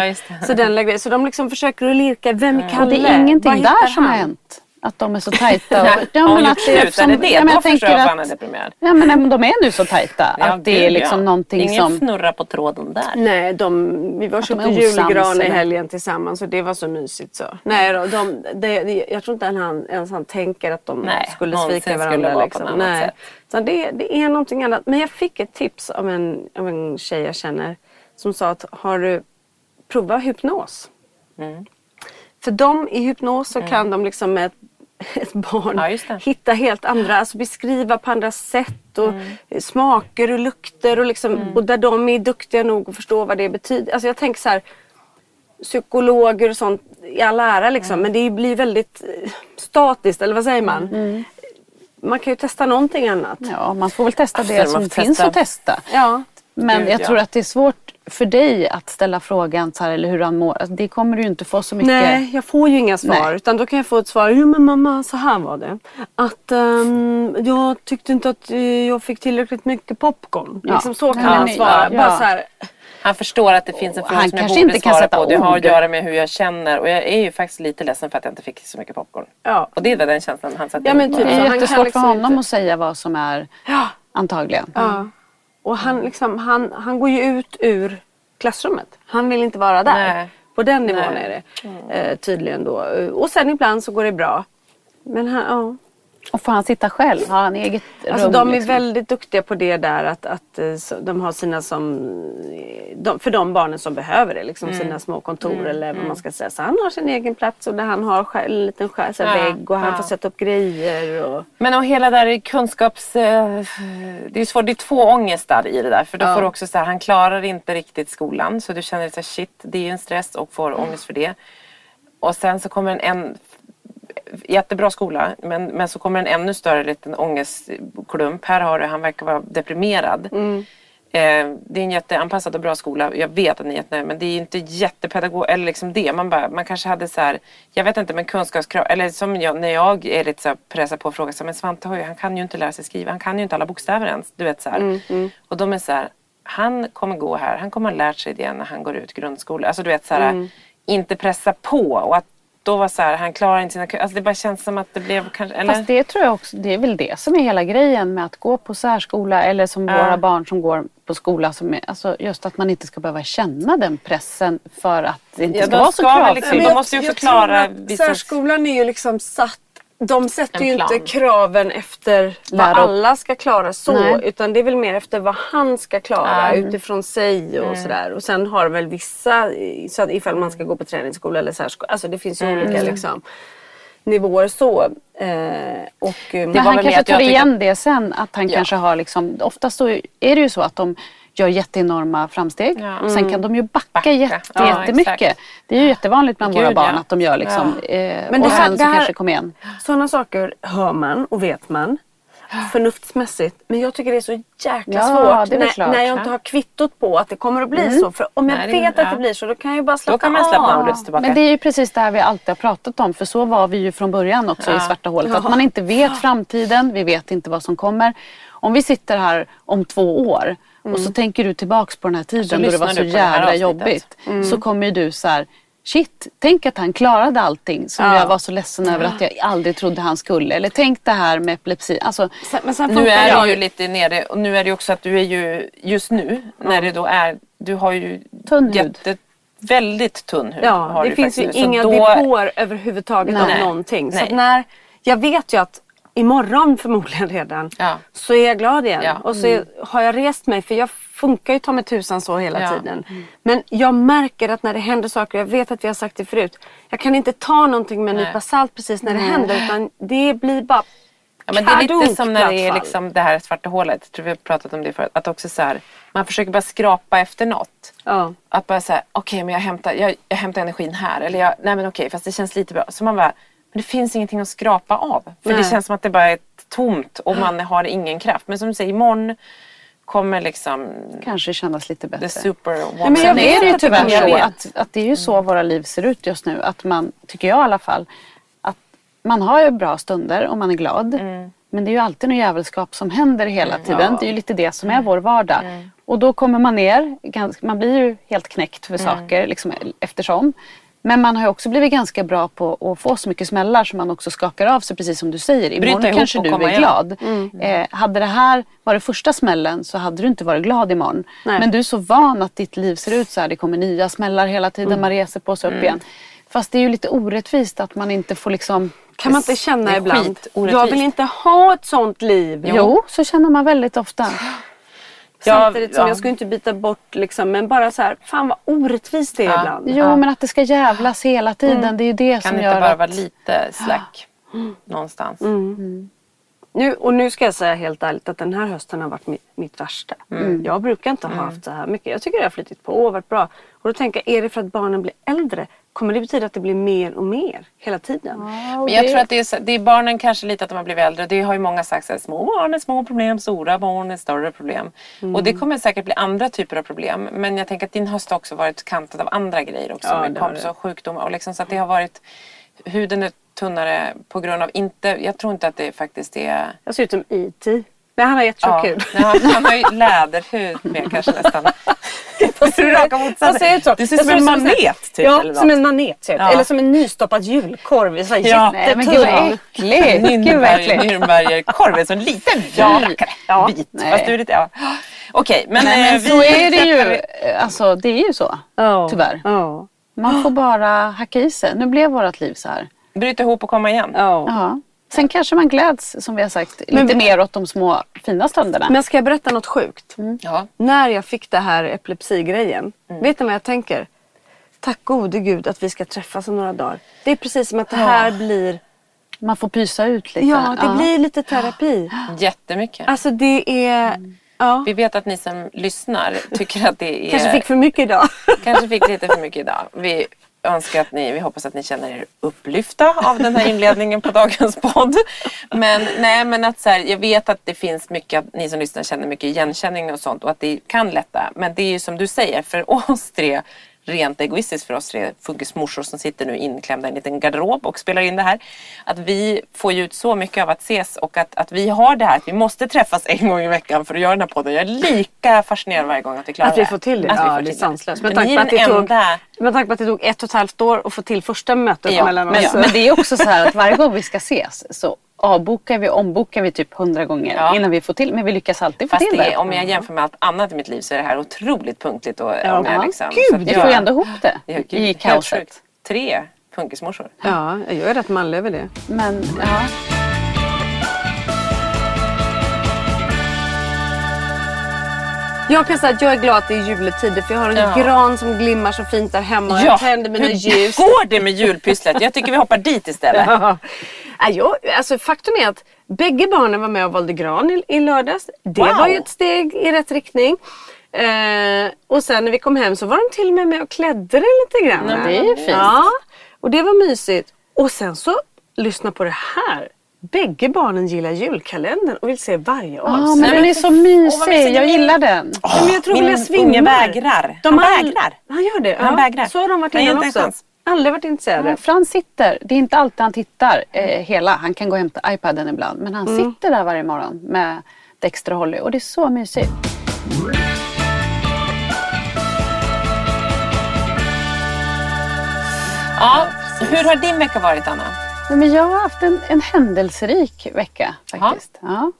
Speaker 2: Så, den så de liksom försöker att lirka. Vem är Kalle?
Speaker 3: Och det är ingenting där som har hänt. Att de är så tajta. Och,
Speaker 1: Ja, har hon gjort slut?
Speaker 3: som-
Speaker 1: Är det det?
Speaker 3: ja, men jag tänker
Speaker 1: jag varför han är
Speaker 3: att,
Speaker 1: deprimerad.
Speaker 3: ja, men nej, men de är nu så tajta.
Speaker 1: Ja,
Speaker 3: att det
Speaker 1: gud,
Speaker 3: är liksom
Speaker 1: ja.
Speaker 3: någonting
Speaker 1: Ingen
Speaker 3: som...
Speaker 1: fnurra på tråden där.
Speaker 2: Nej, de, vi var
Speaker 3: de
Speaker 2: köpte julgran i helgen tillsammans och det var så mysigt så. Nej då, de, det, det, jag tror inte att han, ens han tänker att de
Speaker 1: Nej,
Speaker 2: skulle svika
Speaker 1: skulle
Speaker 2: varandra.
Speaker 1: vara på
Speaker 2: liksom. Nej.
Speaker 1: sätt.
Speaker 2: Så det, det är någonting annat. Men jag fick ett tips av en, av en tjej jag känner som sa att har du provat hypnos?
Speaker 1: Mm.
Speaker 2: För de i hypnos så kan de liksom med ett, ett barn
Speaker 1: Ja, det.
Speaker 2: hitta helt andra, alltså beskriva på andra sätt och smaker och lukter och liksom, och där de är duktiga nog att förstå vad det betyder. Alltså jag tänker så här, psykologer och sånt i all ära liksom, men det blir väldigt eh, statiskt, eller vad säger man? man kan ju testa någonting annat.
Speaker 3: Ja, man får väl testa det
Speaker 1: Absolut,
Speaker 3: som finns
Speaker 1: testa.
Speaker 3: att testa.
Speaker 2: Ja.
Speaker 3: Men
Speaker 1: Gud,
Speaker 3: jag
Speaker 1: ja.
Speaker 3: tror att det är svårt för dig att ställa frågan så här, eller hur han mår. Alltså, Det kommer du ju inte få så mycket.
Speaker 2: Nej, jag får ju inga svar.
Speaker 3: Nej.
Speaker 2: Utan då kan jag få ett svar. Jo men mamma, så här var det. Att ehm, jag tyckte inte att eh, jag fick tillräckligt mycket popcorn.
Speaker 3: Ja.
Speaker 2: Liksom så kan
Speaker 3: Nej,
Speaker 2: han
Speaker 3: men-
Speaker 2: svara.
Speaker 3: ja.
Speaker 2: Bara så här,
Speaker 1: Han förstår att det finns en fråga
Speaker 3: Han
Speaker 1: som jag
Speaker 3: kanske
Speaker 1: borde
Speaker 3: inte kan
Speaker 1: svara på. Det har att göra med hur jag känner och jag är ju faktiskt lite ledsen för att jag inte fick så mycket popcorn.
Speaker 2: ja.
Speaker 1: Och det är den känslan han satte
Speaker 2: Ja, men typ
Speaker 3: Det är
Speaker 2: han kan
Speaker 3: jättesvårt
Speaker 2: liksom
Speaker 3: för honom
Speaker 2: inte-
Speaker 3: att säga vad som är
Speaker 2: Ja.
Speaker 3: antagligen.
Speaker 2: ja. Och han, liksom, han, han går ju ut ur klassrummet. Han vill inte vara där.
Speaker 1: Nej.
Speaker 2: På den nivån
Speaker 1: Nej.
Speaker 2: är det eh, tydligen då. Och sen ibland så går det bra. Men han, ja.
Speaker 3: Och får han sitta själv? Har han eget
Speaker 2: Alltså
Speaker 3: rum?
Speaker 2: de är
Speaker 3: liksom?
Speaker 2: väldigt duktiga på det där att, att eh, de har sina som, de, för de barnen som behöver det, liksom
Speaker 1: Mm.
Speaker 2: sina små kontor eller vad man ska säga. Så han har sin egen plats och där han har själv, en liten skär,
Speaker 1: Ja,
Speaker 2: vägg och han
Speaker 1: ja.
Speaker 2: får sätta upp grejer. Och,
Speaker 1: Men och hela där kunskaps... eh, Det är svårt, det är två ångestar i det där. För då
Speaker 2: Ja.
Speaker 1: får du också så här, han klarar inte riktigt skolan. Så du känner så här, shit, det är ju en stress och får ångest för det. Och sen så kommer en, en jättebra skola. Men, men så kommer en ännu större liten ångestklump. Här har du, han verkar vara deprimerad. Eh, det är en jätteanpassad och bra skola. Jag vet att ni är jättenöjda men det är inte jättepedagog eller liksom det. Man, bara, man kanske hade så här, jag vet inte men kunskapskrav, eller som jag, när jag är lite så här pressad på och frågar så här, men Svante har ju, han kan ju inte lära sig skriva, han kan ju inte alla bokstäver ens. Du vet så här. Och de är så här, han kommer gå här, han kommer ha lärt sig det när han går ut grundskolan. Alltså du vet så här, inte pressa på och att då var så här, han klarar inte sina Alltså det bara känns som att det blev kanske, eller?
Speaker 3: Fast det tror jag också, det är väl det som är hela grejen med att gå på särskola eller som
Speaker 1: Ja.
Speaker 3: våra barn som går på skola. Som är, alltså just att man inte ska behöva känna den pressen för att det inte
Speaker 1: Ja,
Speaker 3: ska vara så kravfyllt.
Speaker 1: liksom- de måste ju också
Speaker 2: tror
Speaker 1: klara
Speaker 2: att
Speaker 1: vissa-
Speaker 2: Särskolan är ju liksom satt de sätter ju inte kraven efter vad alla ska klara så
Speaker 3: Nej.
Speaker 2: utan det är väl mer efter vad han ska klara
Speaker 1: Mm.
Speaker 2: utifrån sig och sådär. Och sen har väl vissa, så att ifall man ska gå på träningsskola eller särskola, alltså det finns ju
Speaker 1: Mm.
Speaker 2: olika liksom, nivåer så. Eh, och, eh,
Speaker 1: var
Speaker 3: han kanske tar igen det sen. Att han
Speaker 1: Ja.
Speaker 3: kanske har liksom, oftast så är det ju så att de gör jätteenorma framsteg.
Speaker 1: Ja.
Speaker 3: Sen kan de ju backa,
Speaker 1: Backa.
Speaker 3: jätte,
Speaker 1: Ja,
Speaker 3: jättemycket.
Speaker 1: exakt.
Speaker 3: Det är ju jättevanligt bland
Speaker 1: Gud,
Speaker 3: våra barn
Speaker 1: ja.
Speaker 3: att de gör liksom. Eh,
Speaker 2: Men det
Speaker 3: och
Speaker 2: här-
Speaker 3: sen
Speaker 2: det
Speaker 3: så
Speaker 2: här-
Speaker 3: kanske kom igen.
Speaker 2: Sådana saker hör man och vet man. Förnuftsmässigt. Men jag tycker det är så jäkla
Speaker 3: Ja,
Speaker 2: svårt
Speaker 3: det
Speaker 2: när,
Speaker 3: klart.
Speaker 2: när jag inte har kvittot på att det kommer att bli så. För om jag
Speaker 1: Nej, det-
Speaker 2: vet att
Speaker 1: ja.
Speaker 2: det blir så då kan jag ju bara släppa
Speaker 1: Då kan man släppa
Speaker 2: av.
Speaker 1: tillbaka.
Speaker 3: Men det är ju precis det här vi alltid har pratat om. För så var vi ju från början också
Speaker 1: Ja.
Speaker 3: i Svarta hålet. Att man inte vet framtiden, vi vet inte vad som kommer. Om vi sitter här om två år och så tänker du tillbaks på den här tiden då det var så jävla jobbigt. Så kommer ju du så här, shit, tänk att han klarade allting som
Speaker 2: Ja.
Speaker 3: jag var så ledsen över att jag aldrig trodde han skulle. Eller tänk det här med epilepsi. Alltså,
Speaker 2: Sen, men sen
Speaker 1: Nu är
Speaker 2: jag
Speaker 1: du ju lite nere och nu är det också att du är ju just nu när det då är, du har ju
Speaker 3: Tunn
Speaker 1: jätte, väldigt tunn hud.
Speaker 2: Ja, det finns ju
Speaker 1: nu.
Speaker 2: Inga
Speaker 1: då-
Speaker 2: depåer överhuvudtaget
Speaker 3: Nej.
Speaker 2: av någonting. Så
Speaker 1: Nej.
Speaker 2: när, jag vet ju att imorgon förmodligen redan
Speaker 1: Ja.
Speaker 2: så är jag glad igen.
Speaker 1: Ja.
Speaker 2: Och så är, har jag rest mig för jag funkar ju ta mig tusan så hela
Speaker 1: Ja.
Speaker 2: tiden. Men jag märker att när det händer saker, jag vet att vi har sagt det förut. Jag kan inte ta någonting med en nypa salt precis när det händer utan det blir bara
Speaker 1: Ja, men det är lite som när det är liksom det här svarta hålet. Jag tror vi har pratat om det förut. Att också så här, man försöker bara skrapa efter något.
Speaker 2: Ja.
Speaker 1: Att bara säga, okej men jag hämtar, jag, jag hämtar energin här. Eller jag, nej men okej fast det känns lite bra. Så man bara, men det finns ingenting att skrapa av. För
Speaker 2: Nej.
Speaker 1: det känns som att det bara är tomt och man har ingen kraft. Men som du säger, imorgon kommer liksom
Speaker 3: kanske kännas lite bättre.
Speaker 1: the super
Speaker 2: men jag
Speaker 3: är det ju tyvärr så att, att det är ju så våra liv ser ut just nu. Att man, tycker jag i alla fall, att man har ju bra stunder och man är glad. Men det är ju alltid något jävelskap som händer hela tiden. Det är ju lite det som är vår vardag. Och då kommer man ner, man blir ju helt knäckt för saker liksom, eftersom. Men man har också blivit ganska bra på att få så mycket smällar som man också skakar av sig precis som du säger. Imorgon kanske du är glad. Eh, hade det här varit första smällen så hade du inte varit glad imorgon.
Speaker 2: Nej.
Speaker 3: Men du är så van att ditt liv ser ut så här. Det kommer nya smällar hela tiden.
Speaker 2: Mm.
Speaker 3: Man reser på sig upp igen. Fast det är ju lite orättvist att man inte får liksom...
Speaker 2: Kan man inte känna ibland, jag vill inte ha ett sånt liv.
Speaker 3: Jo, så känner man väldigt ofta.
Speaker 2: Samtidigt som
Speaker 1: ja.
Speaker 2: jag skulle inte byta bort liksom, men bara så här, fan vad orättvist det är
Speaker 1: Ja.
Speaker 2: ibland.
Speaker 3: Jo, men att det ska jävlas hela tiden. Det är ju det
Speaker 1: Kan
Speaker 3: som
Speaker 1: det
Speaker 3: gör
Speaker 1: inte bara
Speaker 3: att...
Speaker 1: vara lite slack någonstans?
Speaker 2: Nu, och nu ska jag säga helt ärligt att den här hösten har varit mitt, mitt värsta.
Speaker 1: Mm.
Speaker 2: Jag brukar inte ha haft så här mycket. Jag tycker det har flyttit på och varit bra. Och då tänker jag, är det för att barnen blir äldre? Kommer det betyda att det blir mer och mer hela tiden?
Speaker 1: Men jag tror att det är, så- det är barnen kanske lite att de har blivit äldre. Det har ju många sagt att små barn är små problem, stora barn är större problem. Och det kommer säkert bli andra typer av problem. Men jag tänker att din höst har också varit kantad av andra grejer också.
Speaker 2: Ja,
Speaker 1: med
Speaker 2: det
Speaker 1: kompisar
Speaker 2: det.
Speaker 1: och sjukdomar. Och liksom, så att det har varit, huden är tunnare på grund av inte, jag tror inte att det faktiskt är
Speaker 2: Jag ser ut som E.T. Men han har jättetjock hud.
Speaker 1: Nej, han, han har ju läderhud med kanske nästan. Fast du är raka motsatsen.
Speaker 2: Jag ser ut så.
Speaker 1: Du ser
Speaker 2: Jag
Speaker 1: ut som en manet typ.
Speaker 2: Ja,
Speaker 1: eller
Speaker 2: som en manet ser ut.
Speaker 1: Ja.
Speaker 2: Eller som en nystoppad julkorv. Så
Speaker 1: Ja.
Speaker 3: Nej men gud vad
Speaker 2: jättetunn.
Speaker 3: äckligt. Gud vad äckligt.
Speaker 1: Nürnbergerkorv är så en liten
Speaker 3: Ja.
Speaker 2: Ja.
Speaker 1: Bit.
Speaker 3: Nej.
Speaker 1: Fast du är lite, ja. Okej, men,
Speaker 3: Nej
Speaker 1: eh,
Speaker 3: men
Speaker 1: vi
Speaker 3: så är det ju. Alltså det är ju så.
Speaker 2: Ja.
Speaker 3: Tyvärr.
Speaker 2: Ja.
Speaker 3: Man får bara hacka i sig. Nu blev vårt liv så här.
Speaker 1: Bryta ihop och komma igen.
Speaker 2: Ja.
Speaker 3: Ja. Sen kanske man gläds, som vi har sagt,
Speaker 2: Men-
Speaker 3: lite mer åt de små fina stunderna.
Speaker 2: Men ska jag berätta något sjukt?
Speaker 1: Ja.
Speaker 2: När jag fick det här epilepsigrejen.
Speaker 1: Mm.
Speaker 2: Vet ni vad jag tänker? Tack gode gud att vi ska träffas om några dagar. Det är precis som att det här blir...
Speaker 3: Man får pysa ut lite.
Speaker 2: Ja, det blir lite terapi.
Speaker 1: Jättemycket.
Speaker 2: Alltså det är... Ja.
Speaker 1: Vi vet att ni som lyssnar tycker att det är...
Speaker 2: Kanske fick för mycket idag.
Speaker 1: kanske fick lite för mycket idag. Vi önska att ni, vi hoppas att ni känner er upplyfta av den här inledningen på dagens podd. Men nej men att så här, jag vet att det finns mycket, att ni som lyssnar känner mycket igenkänning och sånt och att det kan lätta. Men det är ju som du säger, för oss tre rent egoistiskt för oss tre funkismorsor som sitter nu inklämda i en liten garderob och spelar in det här. Att vi får ju ut så mycket av att ses och att, att vi har det här att vi måste träffas en gång i veckan för att göra den här podden. Jag är lika fascinerad varje gång att vi klarar
Speaker 2: Att vi får till det.
Speaker 1: Att
Speaker 2: ja,
Speaker 1: får
Speaker 2: det är sanslöst. Med
Speaker 1: Men
Speaker 2: tanke på att det tog, med tanke på att det tog ett och ett halvt år att få till första mötet
Speaker 1: Ja,
Speaker 2: mellan
Speaker 3: Men,
Speaker 2: oss.
Speaker 3: men det är också så här att varje gång vi ska ses så avbokar vi ombokar vi typ hundra gånger
Speaker 1: Ja.
Speaker 3: innan vi får till. Men vi lyckas alltid få
Speaker 1: Fast
Speaker 3: till
Speaker 1: det
Speaker 3: det.
Speaker 1: är, om jag jämför med allt annat i mitt liv så är det här otroligt punktligt. Och,
Speaker 2: Ja,
Speaker 1: om jag
Speaker 3: Ja,
Speaker 1: liksom,
Speaker 3: gud,
Speaker 1: jag-
Speaker 3: får ju ändå ihop det
Speaker 1: Ja, gud,
Speaker 3: i kaoset.
Speaker 1: Tre funkismorsor.
Speaker 2: Ja, jag är rätt manlig över det.
Speaker 3: Men ja,
Speaker 2: Jag kan säga att jag är glad att det är juletider för jag har en
Speaker 1: Ja.
Speaker 2: gran som glimmar så fint där hemma. och Jag tänder mina
Speaker 1: hur
Speaker 2: ljus.
Speaker 1: går det med julpysslet? Jag tycker vi hoppar dit istället.
Speaker 2: Ja. Nej, jag, alltså, faktum är att bägge barnen var med och valde gran i, i lördags. Det
Speaker 1: Wow.
Speaker 2: var ju ett steg i rätt riktning. Eh, och sen när vi kom hem så var de till och med med och klädde det lite grann.
Speaker 3: Nej, det är ju fint.
Speaker 2: Ja, och det var mysigt. Och sen så, lyssna på det här. Bägge barnen gillar julkalendern och vill se varje
Speaker 3: ja
Speaker 2: avsnitt.
Speaker 3: men den är så mysig.
Speaker 1: mysigt.
Speaker 3: Jag gillar den.
Speaker 2: men jag tror
Speaker 1: Min unge vägrar.
Speaker 2: De
Speaker 1: Han
Speaker 2: all-
Speaker 1: vägrar.
Speaker 2: Han gör det?
Speaker 1: Han
Speaker 2: ja.
Speaker 1: vägrar.
Speaker 2: Så har de varit innan också. Aldrig varit intresserade.
Speaker 3: Ja, Frans sitter, det är inte alltid han tittar eh, hela. Han kan gå och hämta iPaden ibland. Men han
Speaker 2: Mm.
Speaker 3: sitter där varje morgon med Dexter och Holly och det är så mysigt.
Speaker 1: Ja, hur har din vecka varit Anna?
Speaker 3: Nej, men jag har haft en, en händelserik vecka faktiskt. Ja.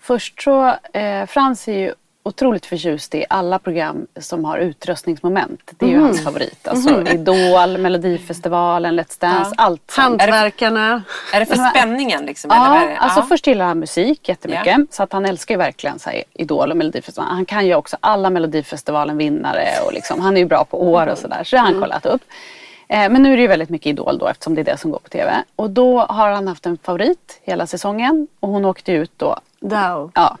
Speaker 3: Först så, eh, Frans är ju otroligt förtjust i alla program som har utröstningsmoment. Det är ju hans favorit. Alltså Idol, Melodifestivalen, Let's Dance, allt sånt.
Speaker 2: Hantverkarna.
Speaker 1: Är det för spänningen liksom? eller
Speaker 3: Ja,
Speaker 1: det?
Speaker 3: alltså
Speaker 1: Ja.
Speaker 3: först gillar han musik jättemycket.
Speaker 1: Ja.
Speaker 3: Så att han älskar ju verkligen så här, Idol och Melodifestivalen. Han kan ju också alla Melodifestivalen vinnare och liksom, han är ju bra på år och sådär. Så det har han kollat upp. Eh, men nu är det ju väldigt mycket Idol då eftersom det är det som går på TV. Och då har han haft en favorit hela säsongen och hon åkte ut då
Speaker 2: Dow.
Speaker 3: Ja,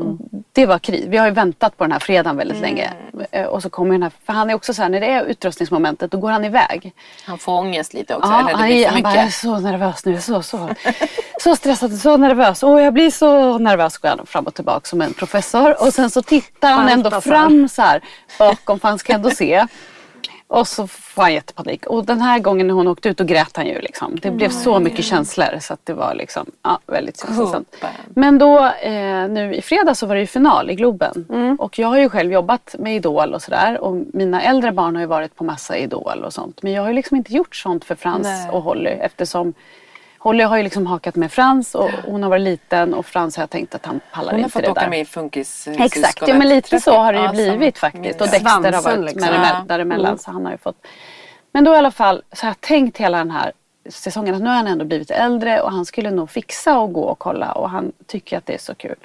Speaker 3: Och det var kris. Vi har ju väntat på den här fredagen väldigt länge. Eh, Och så kommer den här, för han är också så här, när det är utrustningsmomentet då går han iväg.
Speaker 1: Han får ångest lite också.
Speaker 3: Ja,
Speaker 1: eller det
Speaker 3: han,
Speaker 1: blir
Speaker 3: är,
Speaker 1: för
Speaker 3: han bara, jag är så nervös nu, så, så, så stressad, så nervös. Åh, jag blir så nervös. Går han fram och tillbaka som en professor. Och sen så tittar han ändå fram så här bakom för han ska ändå se. Och så får han jättepanik. Och den här gången när hon åkte ut då grät han ju liksom. Det blev så mycket känslor så att det var liksom ja, väldigt känslosamt. Men då eh, nu i fredag så var det ju final i Globen.
Speaker 2: Mm.
Speaker 3: Och jag har ju själv jobbat med Idol och sådär. Och mina äldre barn har ju varit på massa Idol och sånt. Men jag har ju liksom inte gjort sånt för Frans
Speaker 1: Nej.
Speaker 3: och Holly. Eftersom Holly har ju liksom hakat med Frans och hon har varit liten och Frans har jag tänkt att han pallar
Speaker 1: Hon har
Speaker 3: inte
Speaker 1: fått
Speaker 3: det
Speaker 1: åka
Speaker 3: där.
Speaker 1: med i funkis
Speaker 3: Exakt, ja, men lite så har det ju blivit faktiskt. Och Dexter har varit
Speaker 2: liksom.
Speaker 3: däremellan så han har ju fått. Men då i alla fall så har jag tänkt hela den här säsongen att nu har han ändå blivit äldre och han skulle nog fixa och gå och kolla och han tycker att det är så kul.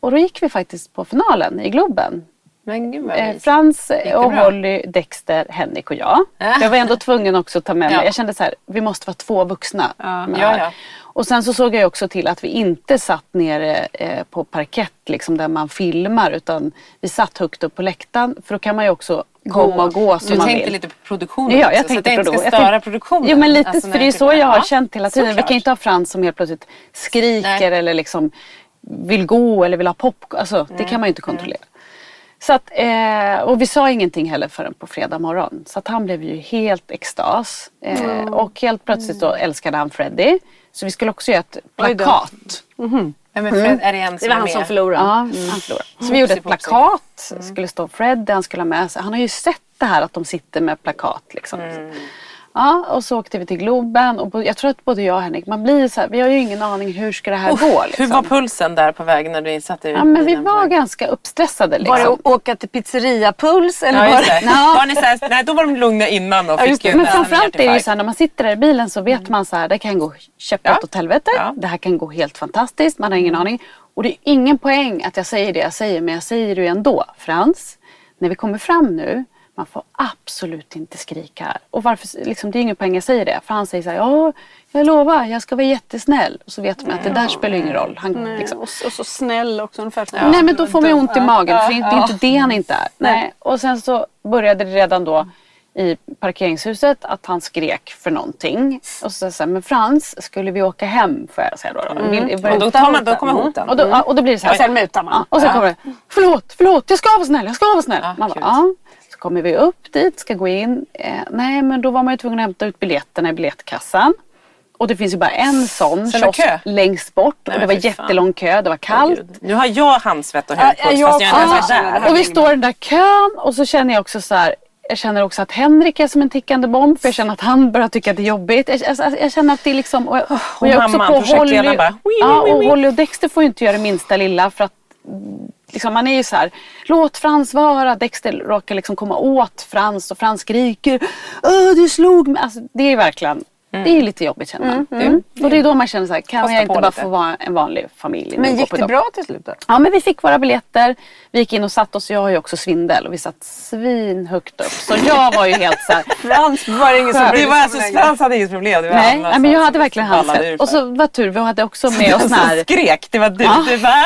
Speaker 3: Och då gick vi faktiskt på finalen i Globen.
Speaker 1: Men gud vad
Speaker 3: Eh. Frans och? Holly, Dexter, Henrik och jag. Jag var ändå tvungen också att ta med mig.
Speaker 1: Ja.
Speaker 3: Jag kände så här, vi måste vara två vuxna.
Speaker 1: Ja,
Speaker 3: här.
Speaker 1: ja.
Speaker 3: Och sen så såg jag också till att vi inte satt nere eh, på parkett liksom där man filmar utan vi satt högt upp på läktaren för då kan man ju också komma och gå som
Speaker 1: Du
Speaker 3: man
Speaker 1: tänkte
Speaker 3: vill.
Speaker 1: lite på produktionen
Speaker 3: Ja,
Speaker 1: också,
Speaker 3: jag
Speaker 1: så att
Speaker 3: tänkte
Speaker 1: det inte ska
Speaker 3: jag
Speaker 1: störa
Speaker 3: tänkte-
Speaker 1: produktionen.
Speaker 3: Jo men lite,
Speaker 1: Alltså,
Speaker 3: för det är så jag har
Speaker 1: Ja,
Speaker 3: känt hela tiden. Vi kan inte ha Frans som helt plötsligt skriker
Speaker 1: Nej.
Speaker 3: eller liksom vill gå eller vill ha popcorn. Alltså, det kan man ju inte kontrollera. Så att, eh, och vi sa ingenting heller förrän på fredag morgon. Så att han blev ju helt extas. Eh, Och helt plötsligt då älskade han Freddie. Så vi skulle också göra ett plakat.
Speaker 1: Ja, men Fred, är det en
Speaker 2: Det var han
Speaker 1: med?
Speaker 2: som förlorade.
Speaker 3: Ja, han förlorade. Så vi gjorde ett plakat. Skulle stå Fred, han skulle ha med sig. Han har ju sett det här att de sitter med plakat. Liksom. Ja, och så åkte vi till Globen. Och jag tror att både jag och Henrik, man blir så här, vi har ju ingen aning hur ska det här gå. Liksom.
Speaker 1: Hur var pulsen där på vägen när du satte
Speaker 3: Ja, men vi var
Speaker 1: väg?
Speaker 3: ganska uppstressade. Liksom.
Speaker 2: Var det att åka till pizzeriapuls eller
Speaker 1: Ja,
Speaker 2: var
Speaker 1: det. Var ni så här, nej, då var de lugna innan och fick ju
Speaker 3: Men framförallt är det ju så här, när man sitter där i bilen så vet man så här, det kan gå käpprätt
Speaker 1: Ja.
Speaker 3: åt helvete.
Speaker 1: Ja.
Speaker 3: Det här kan gå helt fantastiskt, man har ingen aning. Och det är ingen poäng att jag säger det jag säger, men jag säger det ju ändå. Frans, när vi kommer fram nu, man får absolut inte skrika här. Och varför, liksom, det är ingen poäng jag säger det. För han säger så här, ja, jag lovar, jag ska vara jättesnäll. Och så vet man att det där spelar ingen roll. Han,
Speaker 2: Nej,
Speaker 3: liksom,
Speaker 2: och, och så snäll också ungefär som
Speaker 3: Nej men då får man ju ont i magen för det är inte- det
Speaker 2: Ja.
Speaker 3: han inte är. Nej. Och sen så började det redan då i parkeringshuset att han skrek för någonting. Och så sa jag, men Frans, skulle vi åka hem får jag säga då. då. Vill- börjar-
Speaker 1: Och då, tar man, då kommer hoten.
Speaker 3: och då, ja, och då blir det så här.
Speaker 2: Och sen mutar man.
Speaker 3: Ja, och så kommer det, förlåt, förlåt, jag ska vara snäll, jag ska vara snäll.
Speaker 1: Ja,
Speaker 3: man bara, ja. Kommer vi upp dit, ska gå in. Eh, nej men då var man ju tvungen att hämta ut biljetterna i biljettkassan. Och det finns ju bara en sån
Speaker 1: var
Speaker 3: kiosk
Speaker 1: kö?
Speaker 3: längst bort.
Speaker 1: Nej,
Speaker 3: och det var jättelång kö, det var kallt.
Speaker 1: Gud. Nu har jag handsvett och hög
Speaker 2: Ja, jag
Speaker 1: fast jag var
Speaker 2: Ja,
Speaker 1: där.
Speaker 2: här
Speaker 3: Och vi står i den där kön och så känner jag också så här. Jag känner också att Henrik är som en tickande bomb för jag känner att han börjar tycka att det är jobbigt. Jag, jag, jag känner att det är liksom... Och, och
Speaker 1: och
Speaker 3: jag är
Speaker 1: mamman, projektledaren bara, "Wii,
Speaker 3: ja, och
Speaker 1: wii."
Speaker 3: Holly och Dexter får ju inte göra det minsta lilla för att liksom, man är ju så här, låt Frans vara. Dexter råkar liksom komma åt Frans och Frans skriker, Åh, du slog mig. Alltså, det är verkligen, det är lite jobbigt känner man. Mm. Och det är då man känner så här, kan
Speaker 1: Kosta
Speaker 3: jag inte bara
Speaker 1: lite.
Speaker 3: få vara en vanlig familj?
Speaker 2: Men gick det bra till slut då?
Speaker 3: Ja men vi fick våra biljetter. Vi gick in och satt oss. Jag har ju också svindel och vi satt svinhögt upp. Så jag var ju helt så här.
Speaker 2: Frans var det ingen som
Speaker 3: Det
Speaker 2: brydde sig
Speaker 1: alltså. Frans hade inget problem. Det var
Speaker 3: Nej, men jag hade verkligen handset. Och så var tur, vi hade också med oss
Speaker 1: som
Speaker 3: när
Speaker 1: skrek. Det var du.
Speaker 3: Ja.
Speaker 1: Du bara,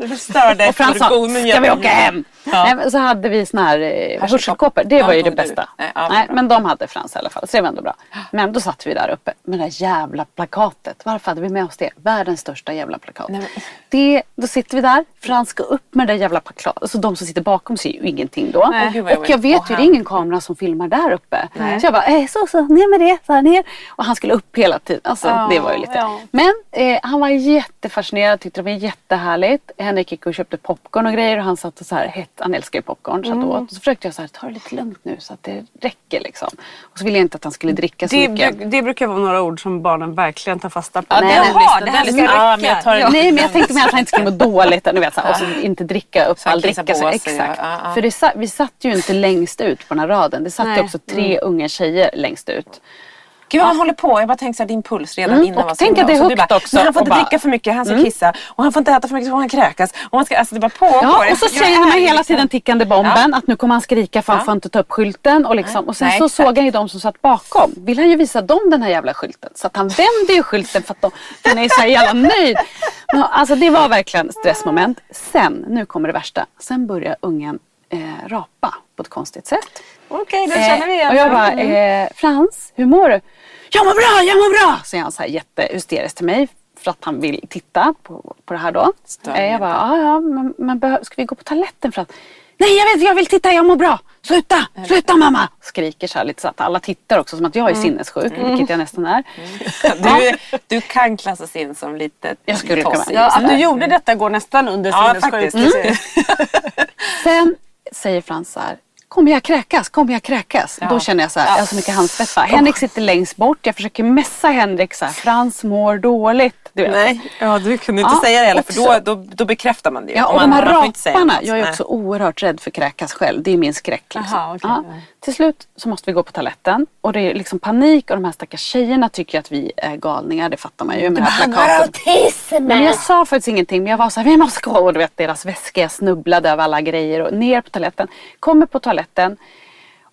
Speaker 1: Du störde
Speaker 3: och Frans sa, ska vi åka hem?
Speaker 1: Ja.
Speaker 3: Nej, så hade vi såna här eh,
Speaker 1: Hörselkåpor.
Speaker 3: hörselkåpor. Det var ju det bästa.
Speaker 1: Nej, ja,
Speaker 3: Nej, men de hade Frans i alla fall. Så det var ändå bra. Men då satt vi där uppe med det där jävla plakatet. Varför hade vi med oss det? Världens största jävla plakat.
Speaker 1: Nej,
Speaker 3: Det, då sitter vi där. Frans ska upp med det där jävla plakatet. Alltså de som sitter bakom ser ju ingenting då.
Speaker 2: Nej.
Speaker 3: Och jag vet ju, det är ingen kamera som filmar där uppe. Så jag bara, eh, så så, ner med det, så här ner. Och han skulle upp hela tiden. Alltså
Speaker 2: Ja,
Speaker 3: det var ju lite.
Speaker 2: ja.
Speaker 3: Men eh, han var jättefascinerad, tyckte det var jättehärligt. Henrik gick och köpte popcorn och grejer och han satt och så här, hett, han älskar ju popcorn, satt och åt. Och så försökte jag så här, ta det lite lugnt nu så att det räcker liksom. Och så ville jag inte att han skulle dricka så
Speaker 2: Det,
Speaker 3: mycket.
Speaker 2: bruk- det brukar vara några ord som barnen verkligen tar fasta på.
Speaker 1: Ja,
Speaker 3: Nej,
Speaker 2: Jaha,
Speaker 1: listan,
Speaker 2: det här ska
Speaker 1: listan. Ja, men
Speaker 2: räcka.
Speaker 1: jag tar.
Speaker 3: Nej men jag tänkte att han inte skulle må dåligt. Du vet, så här, och så inte dricka upp
Speaker 1: Så
Speaker 3: all dricka. Så, exakt.
Speaker 1: ja, ja.
Speaker 3: För det, vi satt ju inte längst ut på den här raden. Det satt ju också tre unga tjejer längst ut.
Speaker 1: Gud vad han håller på. Jag bara tänkte såhär, din puls redan
Speaker 3: Mm,
Speaker 1: innan
Speaker 3: och tänk att det är högt
Speaker 1: bara,
Speaker 3: också
Speaker 1: Men han får inte
Speaker 3: bara- Mm.
Speaker 1: dricka för mycket, han ska kissa. Och han får inte äta för mycket så får han kräkas. Och man ska, alltså det bara pågår.
Speaker 3: Ja, och så känner man hela
Speaker 1: liksom-
Speaker 3: tiden tickande bomben att nu kommer han skrika för han
Speaker 1: Ja.
Speaker 3: får inte ta upp skylten. Och, liksom, och sen
Speaker 1: Nej,
Speaker 3: så
Speaker 1: exakt.
Speaker 3: såg han ju de som satt bakom. Vill han ju visa dem den här jävla skylten. Så att han vänder ju skylten för att de, den är så jävla nöjd. Men, alltså det var verkligen stressmoment. Sen, nu kommer det värsta. Sen börjar ungen eh, rapa på ett konstigt sätt.
Speaker 2: Okej, då känner vi igen
Speaker 3: och jag
Speaker 2: det.
Speaker 3: bara,
Speaker 2: Mm.
Speaker 3: eh, Frans, hur mår du? Jag mår bra, jag mår bra! Säger han så här jättehysteriskt till mig. För att han vill titta på, på det här då. Eh, jag bara, ja ja, men, men ska vi gå på toaletten för att Nej jag vet, jag vill titta, jag mår bra! Sluta! Sluta mamma! Skriker så här lite så att alla tittar också som att jag är sinnessjuk, vilket jag nästan är.
Speaker 1: Du, du kan klassas in som lite
Speaker 3: Jag skulle kunna.
Speaker 2: Ja, att du gjorde detta går nästan under
Speaker 1: Ja,
Speaker 2: sinnessjuk.
Speaker 1: faktiskt.
Speaker 3: Sen säger Frans så här, kommer jag kräkas? Kommer jag kräkas?
Speaker 1: Ja.
Speaker 3: Då känner jag så här, jag har så mycket handsvett. va? Henrik sitter längst bort, jag försöker messa Henrik så här, Frans mår dåligt. Du vet.
Speaker 1: Nej, ja, du kunde inte
Speaker 3: Ja,
Speaker 1: säga det heller för då, då, då bekräftar man det ju.
Speaker 3: Ja, och
Speaker 1: man,
Speaker 3: de här
Speaker 1: man
Speaker 3: raparna. Jag är också oerhört rädd för kräkas själv. Det är min skräck. Liksom.
Speaker 2: Aha, okej.
Speaker 3: Till slut så måste vi gå på toaletten. Och det är liksom panik och de här stackars tjejerna tycker att vi är galningar. Det fattar man ju med det här. Nej, men jag sa faktiskt ingenting men jag var så här, vi måste gå. Och du vet deras väska, jag snubblade över alla grejer och ner på toaletten. Kommer på toaletten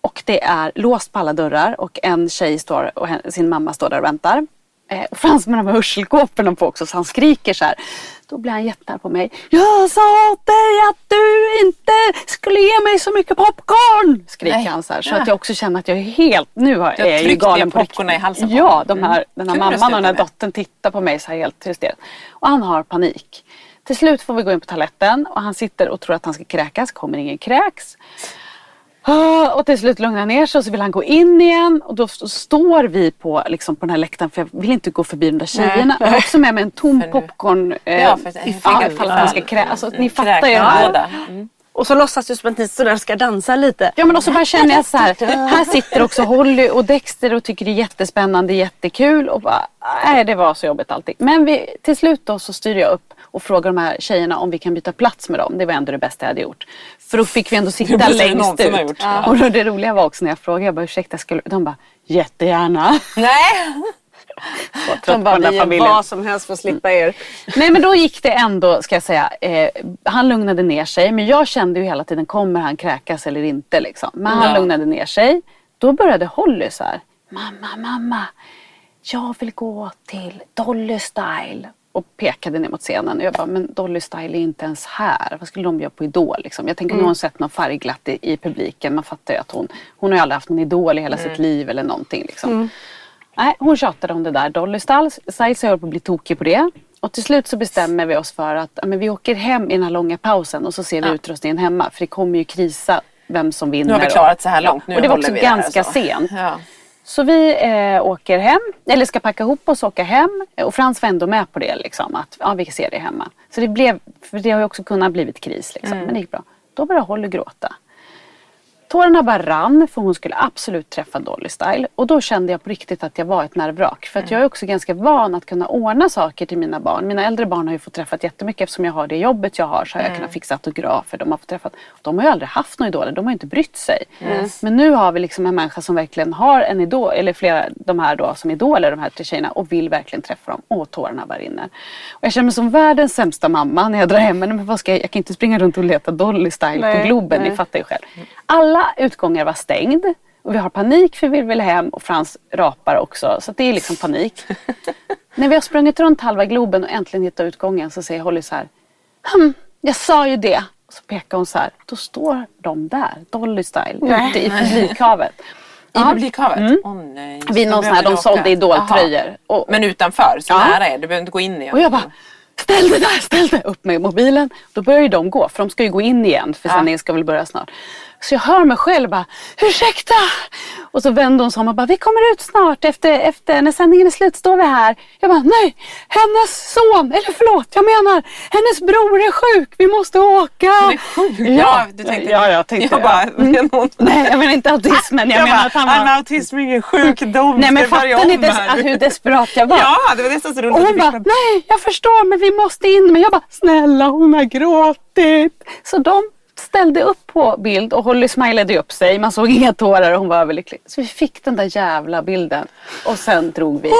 Speaker 3: och det är låst på alla dörrar och en tjej står och sin mamma står där och väntar. Eh, och Frans med de här hörselkåporna på också så han skriker så här. Då blir han jättearg på mig. Jag sa åt dig att du inte skulle ge mig så mycket popcorn! Skriker
Speaker 1: Nej.
Speaker 3: han så här. Så att jag också känner att jag är helt, nu har,
Speaker 1: har
Speaker 3: är jag ju galen på riktigt.
Speaker 1: i halsen på
Speaker 3: Ja, de här,
Speaker 1: Mm.
Speaker 3: den här
Speaker 1: att
Speaker 3: mamman och den här dottern tittar på mig så här helt hysterisk. Och han har panik. Till slut får vi gå in på toaletten och han sitter och tror att han ska kräkas. Kommer ingen kräks. Ah, Och till slut lugnar han ner sig och så vill han gå in igen och då st- står vi på, liksom, på den här läktaren för jag vill inte gå förbi de där tjejerna. Jag har också med mig en tom popcorn eh,
Speaker 1: Ja, för att-
Speaker 3: ifall, ifall han ska kräkas. Alltså, ni fattar ju.
Speaker 1: Mm.
Speaker 2: Och så låtsas du som att ni sådär ska dansa lite.
Speaker 3: Ja men och så bara känner jag så här, här sitter också Holly och Dexter och tycker det är jättespännande, jättekul och bara, nej det var så jobbigt allting. Men vi, till slut då så styr jag upp och frågar de här tjejerna om vi kan byta plats med dem. Det var ändå det bästa jag hade gjort. För då fick vi ändå sitta längst ut.
Speaker 1: gjort. Ja.
Speaker 3: Och då det roliga var också när jag frågade, jag bara ursäkta, skulle... de bara jättegärna.
Speaker 1: Nej!
Speaker 2: De bara, vi
Speaker 3: familjen.
Speaker 2: vad som helst för att slippa er.
Speaker 3: Nej men då gick det ändå, ska jag säga, eh, han lugnade ner sig. Men jag kände ju hela tiden, kommer han kräkas eller inte liksom. Men han
Speaker 1: Ja.
Speaker 3: lugnade ner sig. Då började Holly så här, mamma, mamma, jag vill gå till Dolly Style. Och pekade ner mot scenen. Och jag bara, men Dolly Style är inte ens här. Vad skulle de göra på Idol? Liksom? Jag tänker, nu har hon sett något färgglatt i, i publiken. Man fattar ju att hon, hon har ju aldrig haft någon Idol i hela sitt liv eller någonting. Liksom. Nej, hon tjatade om det där Dolly Style, jag höll på att bli tokig på det. Och till slut så bestämmer vi oss för att ja, men vi åker hem i den här långa pausen och så ser vi utrustningen hemma. För det kommer ju krisa vem som vinner.
Speaker 1: Nu har vi klarat så här långt. Nu
Speaker 3: och det var också ganska
Speaker 1: så.
Speaker 3: sent.
Speaker 1: Ja.
Speaker 3: Så vi eh, åker hem, eller ska packa ihop oss och åka hem. Och Frans var ändå med på det liksom, att ja, vi ser det hemma. Så det blev, för det har ju också kunnat blivit kris liksom,
Speaker 1: Mm.
Speaker 3: men det gick bra. Då började Holly gråta. Tårarna bara rann för hon skulle absolut träffa Dolly Style. Och då kände jag på riktigt att jag var ett nervvrak. För att jag är också ganska van att kunna ordna saker till mina barn. Mina äldre barn har ju fått träffat jättemycket eftersom jag har det jobbet jag har. Så har jag kunnat fixa autografer. De har fått träffat. De har ju aldrig haft några idoler. De har ju inte brytt sig. Men nu har vi liksom en människa som verkligen har en idol. Eller flera de här då som idoler, de här tre tjejerna. Och vill verkligen träffa dem. Och tårarna bara rinner. Och jag känner mig som världens sämsta mamma när jag drar hem henne. Men vad ska jag, jag kan inte springa runt och leta Dolly Style
Speaker 2: Nej,
Speaker 3: på Globen.
Speaker 2: nej.
Speaker 3: Ni fattar ju själv. Alla utgångar var stängd. Och vi har panik för vi vill hem och Frans rapar också. Så det är liksom panik. När vi har sprungit runt halva Globen och äntligen hittat utgången så säger Holly så här. Hm, jag sa ju det. Och så pekar hon så här. Då står de där, Dolly Style, ute i publikhavet.
Speaker 1: I
Speaker 3: Ja.
Speaker 1: publikhavet? Åh nej.
Speaker 3: Vid någon sån här, de sålde idoltröjor. Och,
Speaker 1: Men utanför, så
Speaker 3: Ja.
Speaker 1: nära är Du behöver inte gå in igen.
Speaker 3: och jag bara, ställ dig där, ställ dig! Upp med mobilen. Då börjar ju de gå, för de ska ju gå in igen, för
Speaker 1: Ja.
Speaker 3: sändningen ska väl börja snart. Så jag hör mig själv bara, ursäkta! Och så vänder hon sig om och bara, vi kommer ut snart. Efter, efter när sändningen är slut står vi här. Jag bara, nej! Hennes son, eller förlåt, jag menar, hennes bror är sjuk, vi måste åka!
Speaker 1: är sjuk? Ja, du tänkte
Speaker 3: ja, jag tänkte
Speaker 1: Jag bara, hon-
Speaker 3: Nej, jag menar inte autismen, jag, menar att han var...
Speaker 1: autism är ingen sjukdom.
Speaker 3: Nej men fattar ni des- att hur desperat jag var?
Speaker 1: Ja, det var nästan så roligt.
Speaker 3: Och hon bara, nej jag förstår men vi måste in. Men jag bara, snälla hon har gråtit. Så de ställde upp på bild och Holly smilade upp sig. Man såg inga tårar och hon var överlycklig. Så vi fick den där jävla bilden. Och sen drog vi hem.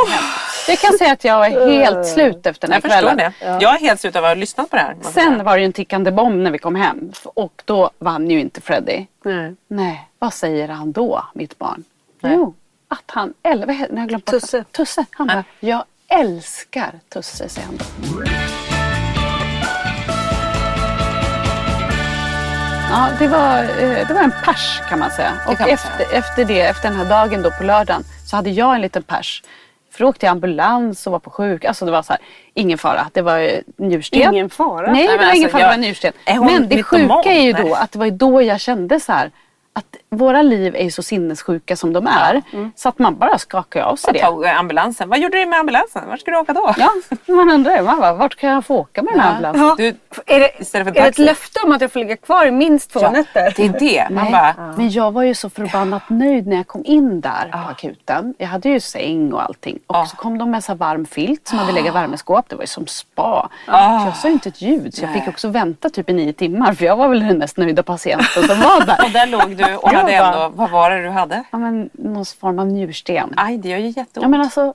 Speaker 3: Jag kan säga att jag är helt slut efter den här
Speaker 1: Jag förstår
Speaker 3: kvällen.
Speaker 1: det. Jag är helt slut av att ha lyssnat på det här.
Speaker 3: Sen var det ju en tickande bomb när vi kom hem. Och då vann ju inte Freddie.
Speaker 2: Nej.
Speaker 3: Nej, vad säger han då, mitt barn?
Speaker 1: Nej.
Speaker 3: Jo, att han, eller vad heter, jag glömt
Speaker 2: Tusse.
Speaker 3: Tusse. Han bara, jag älskar Tusse, säger han då. Ja, det var, eh, det var en pers kan man säga. Och
Speaker 1: man
Speaker 3: efter, efter det, efter den här dagen då på lördagen så hade jag en liten pers. För då åkte jag ambulans och var på sjuk. Alltså det var så här, ingen fara. Det var eh, njursten.
Speaker 2: Ingen fara?
Speaker 3: Nej, det var
Speaker 1: alltså,
Speaker 3: ingen fara.
Speaker 1: jag-
Speaker 3: Det var njursten. Men det sjuka är ju då att det var då jag kände så här att våra liv är ju så sinnessjuka som de är. Så att man bara skakar av sig det.
Speaker 1: tog eh, ambulansen. Vad gjorde du med ambulansen? Vart ska du åka då?
Speaker 3: Ja, man undrar ju, man bara, vart kan jag få åka med den här ambulansen?
Speaker 1: Du,
Speaker 2: Är det,
Speaker 1: Istället för
Speaker 2: är det ett löfte om att jag får ligga kvar i minst två nätter?
Speaker 1: det är det. Man bara,
Speaker 3: Men jag var ju så förbannat nöjd när jag kom in där på akuten. Jag hade ju säng och allting. Och
Speaker 1: Ja.
Speaker 3: så kom de med så varm filt som hade legat i värmeskåp. Det var ju som spa. Jag sa ju inte ett ljud. Så jag fick också vänta typ i nio timmar. För jag var väl den mest nöjda patienten som var där.
Speaker 1: och där låg du och
Speaker 3: Bara-
Speaker 1: ändå, vad var det du hade?
Speaker 3: Ja, men någon form av njursten.
Speaker 1: Aj, det gör ju jätteont.
Speaker 3: Ja, men alltså,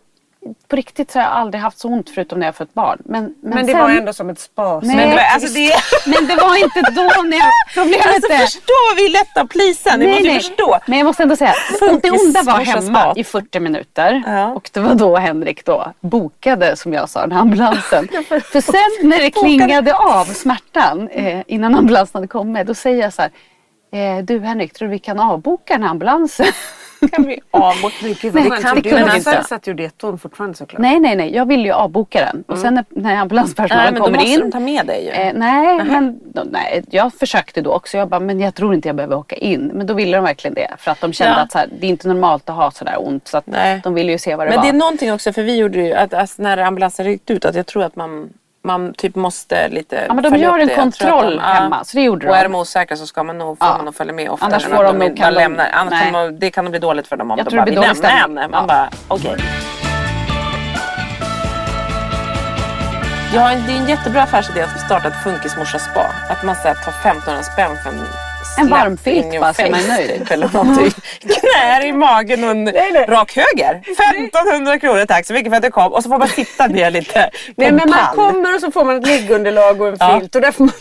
Speaker 3: på riktigt så har jag aldrig haft så ont förutom när jag fött barn. Men, men,
Speaker 2: Men det
Speaker 3: sen,
Speaker 2: var ändå som ett spa.
Speaker 3: Nej,
Speaker 1: Men det, alltså det,
Speaker 3: men det var inte då när jag... Problemet
Speaker 1: alltså
Speaker 3: är...
Speaker 1: förstå vi är lätta att plisa. Ni måste ju förstå.
Speaker 3: Men jag måste ändå säga, det onda var hemma i 40 minuter.
Speaker 1: Ja.
Speaker 3: Och det var då Henrik då bokade, som jag sa, den här ambulansen. För sen när det klingade av smärtan eh, innan ambulansen hade kommit, då säger jag så här. Eh, du Henrik, tror du vi kan avboka den här ambulansen?
Speaker 1: kan bli avbok.
Speaker 2: Gud,
Speaker 3: Nej, det kunde
Speaker 2: Men
Speaker 3: vi
Speaker 2: alltså,
Speaker 3: inte.
Speaker 2: satt ju det ton fortfarande såklart.
Speaker 3: nej, nej, nej. Jag ville ju avboka den. Och sen när, när
Speaker 1: Nej,
Speaker 3: ambulanspersonalen
Speaker 1: men då
Speaker 3: kommer
Speaker 1: måste
Speaker 3: in.
Speaker 1: de ta med dig ju.
Speaker 3: Eh, nej, men då, nej, jag försökte då också. Jag bara, men jag tror inte jag behöver åka in. Men då ville de verkligen det. För att de kände
Speaker 1: Ja.
Speaker 3: att så här, det är inte normalt att ha sådär ont. Så att
Speaker 1: Nej.
Speaker 3: de ville ju se vad det
Speaker 1: Men
Speaker 3: var.
Speaker 1: det är någonting också, för vi gjorde ju att alltså, när ambulansen ryckte ut, att jag tror att man, man typ måste lite
Speaker 3: Ja, men de gör en
Speaker 1: det. Jag
Speaker 3: kontroll hemma, så det gjorde
Speaker 1: Och
Speaker 3: de.
Speaker 1: är de osäkra så ska man nog, får
Speaker 3: Ja.
Speaker 1: man nog följa med oftare
Speaker 3: Annars får de
Speaker 1: de
Speaker 3: kan de-
Speaker 1: lämnar. Annars kan de, det kan nog bli dåligt för dem om
Speaker 3: Jag
Speaker 1: de bara
Speaker 3: det
Speaker 1: vi
Speaker 3: blir dålig
Speaker 1: lämnar
Speaker 3: stämning.
Speaker 1: henne. Man
Speaker 3: Ja.
Speaker 1: bara okej. Jag har en, det är en jättebra affärsidé att starta ett funkismorsa-spa. Att man så här, tar 1500 spänn för en
Speaker 3: En varm filt bara, så är man nöjd.
Speaker 1: Typ, eller någonting. Knär i magen och en rak höger. 1500 kronor tack så mycket för att du kom. Och så får man sitta ner lite
Speaker 2: Nej,
Speaker 1: en
Speaker 2: men man
Speaker 1: pall.
Speaker 2: kommer och så får man ett liggunderlag och en
Speaker 1: Ja.
Speaker 2: filt och där får man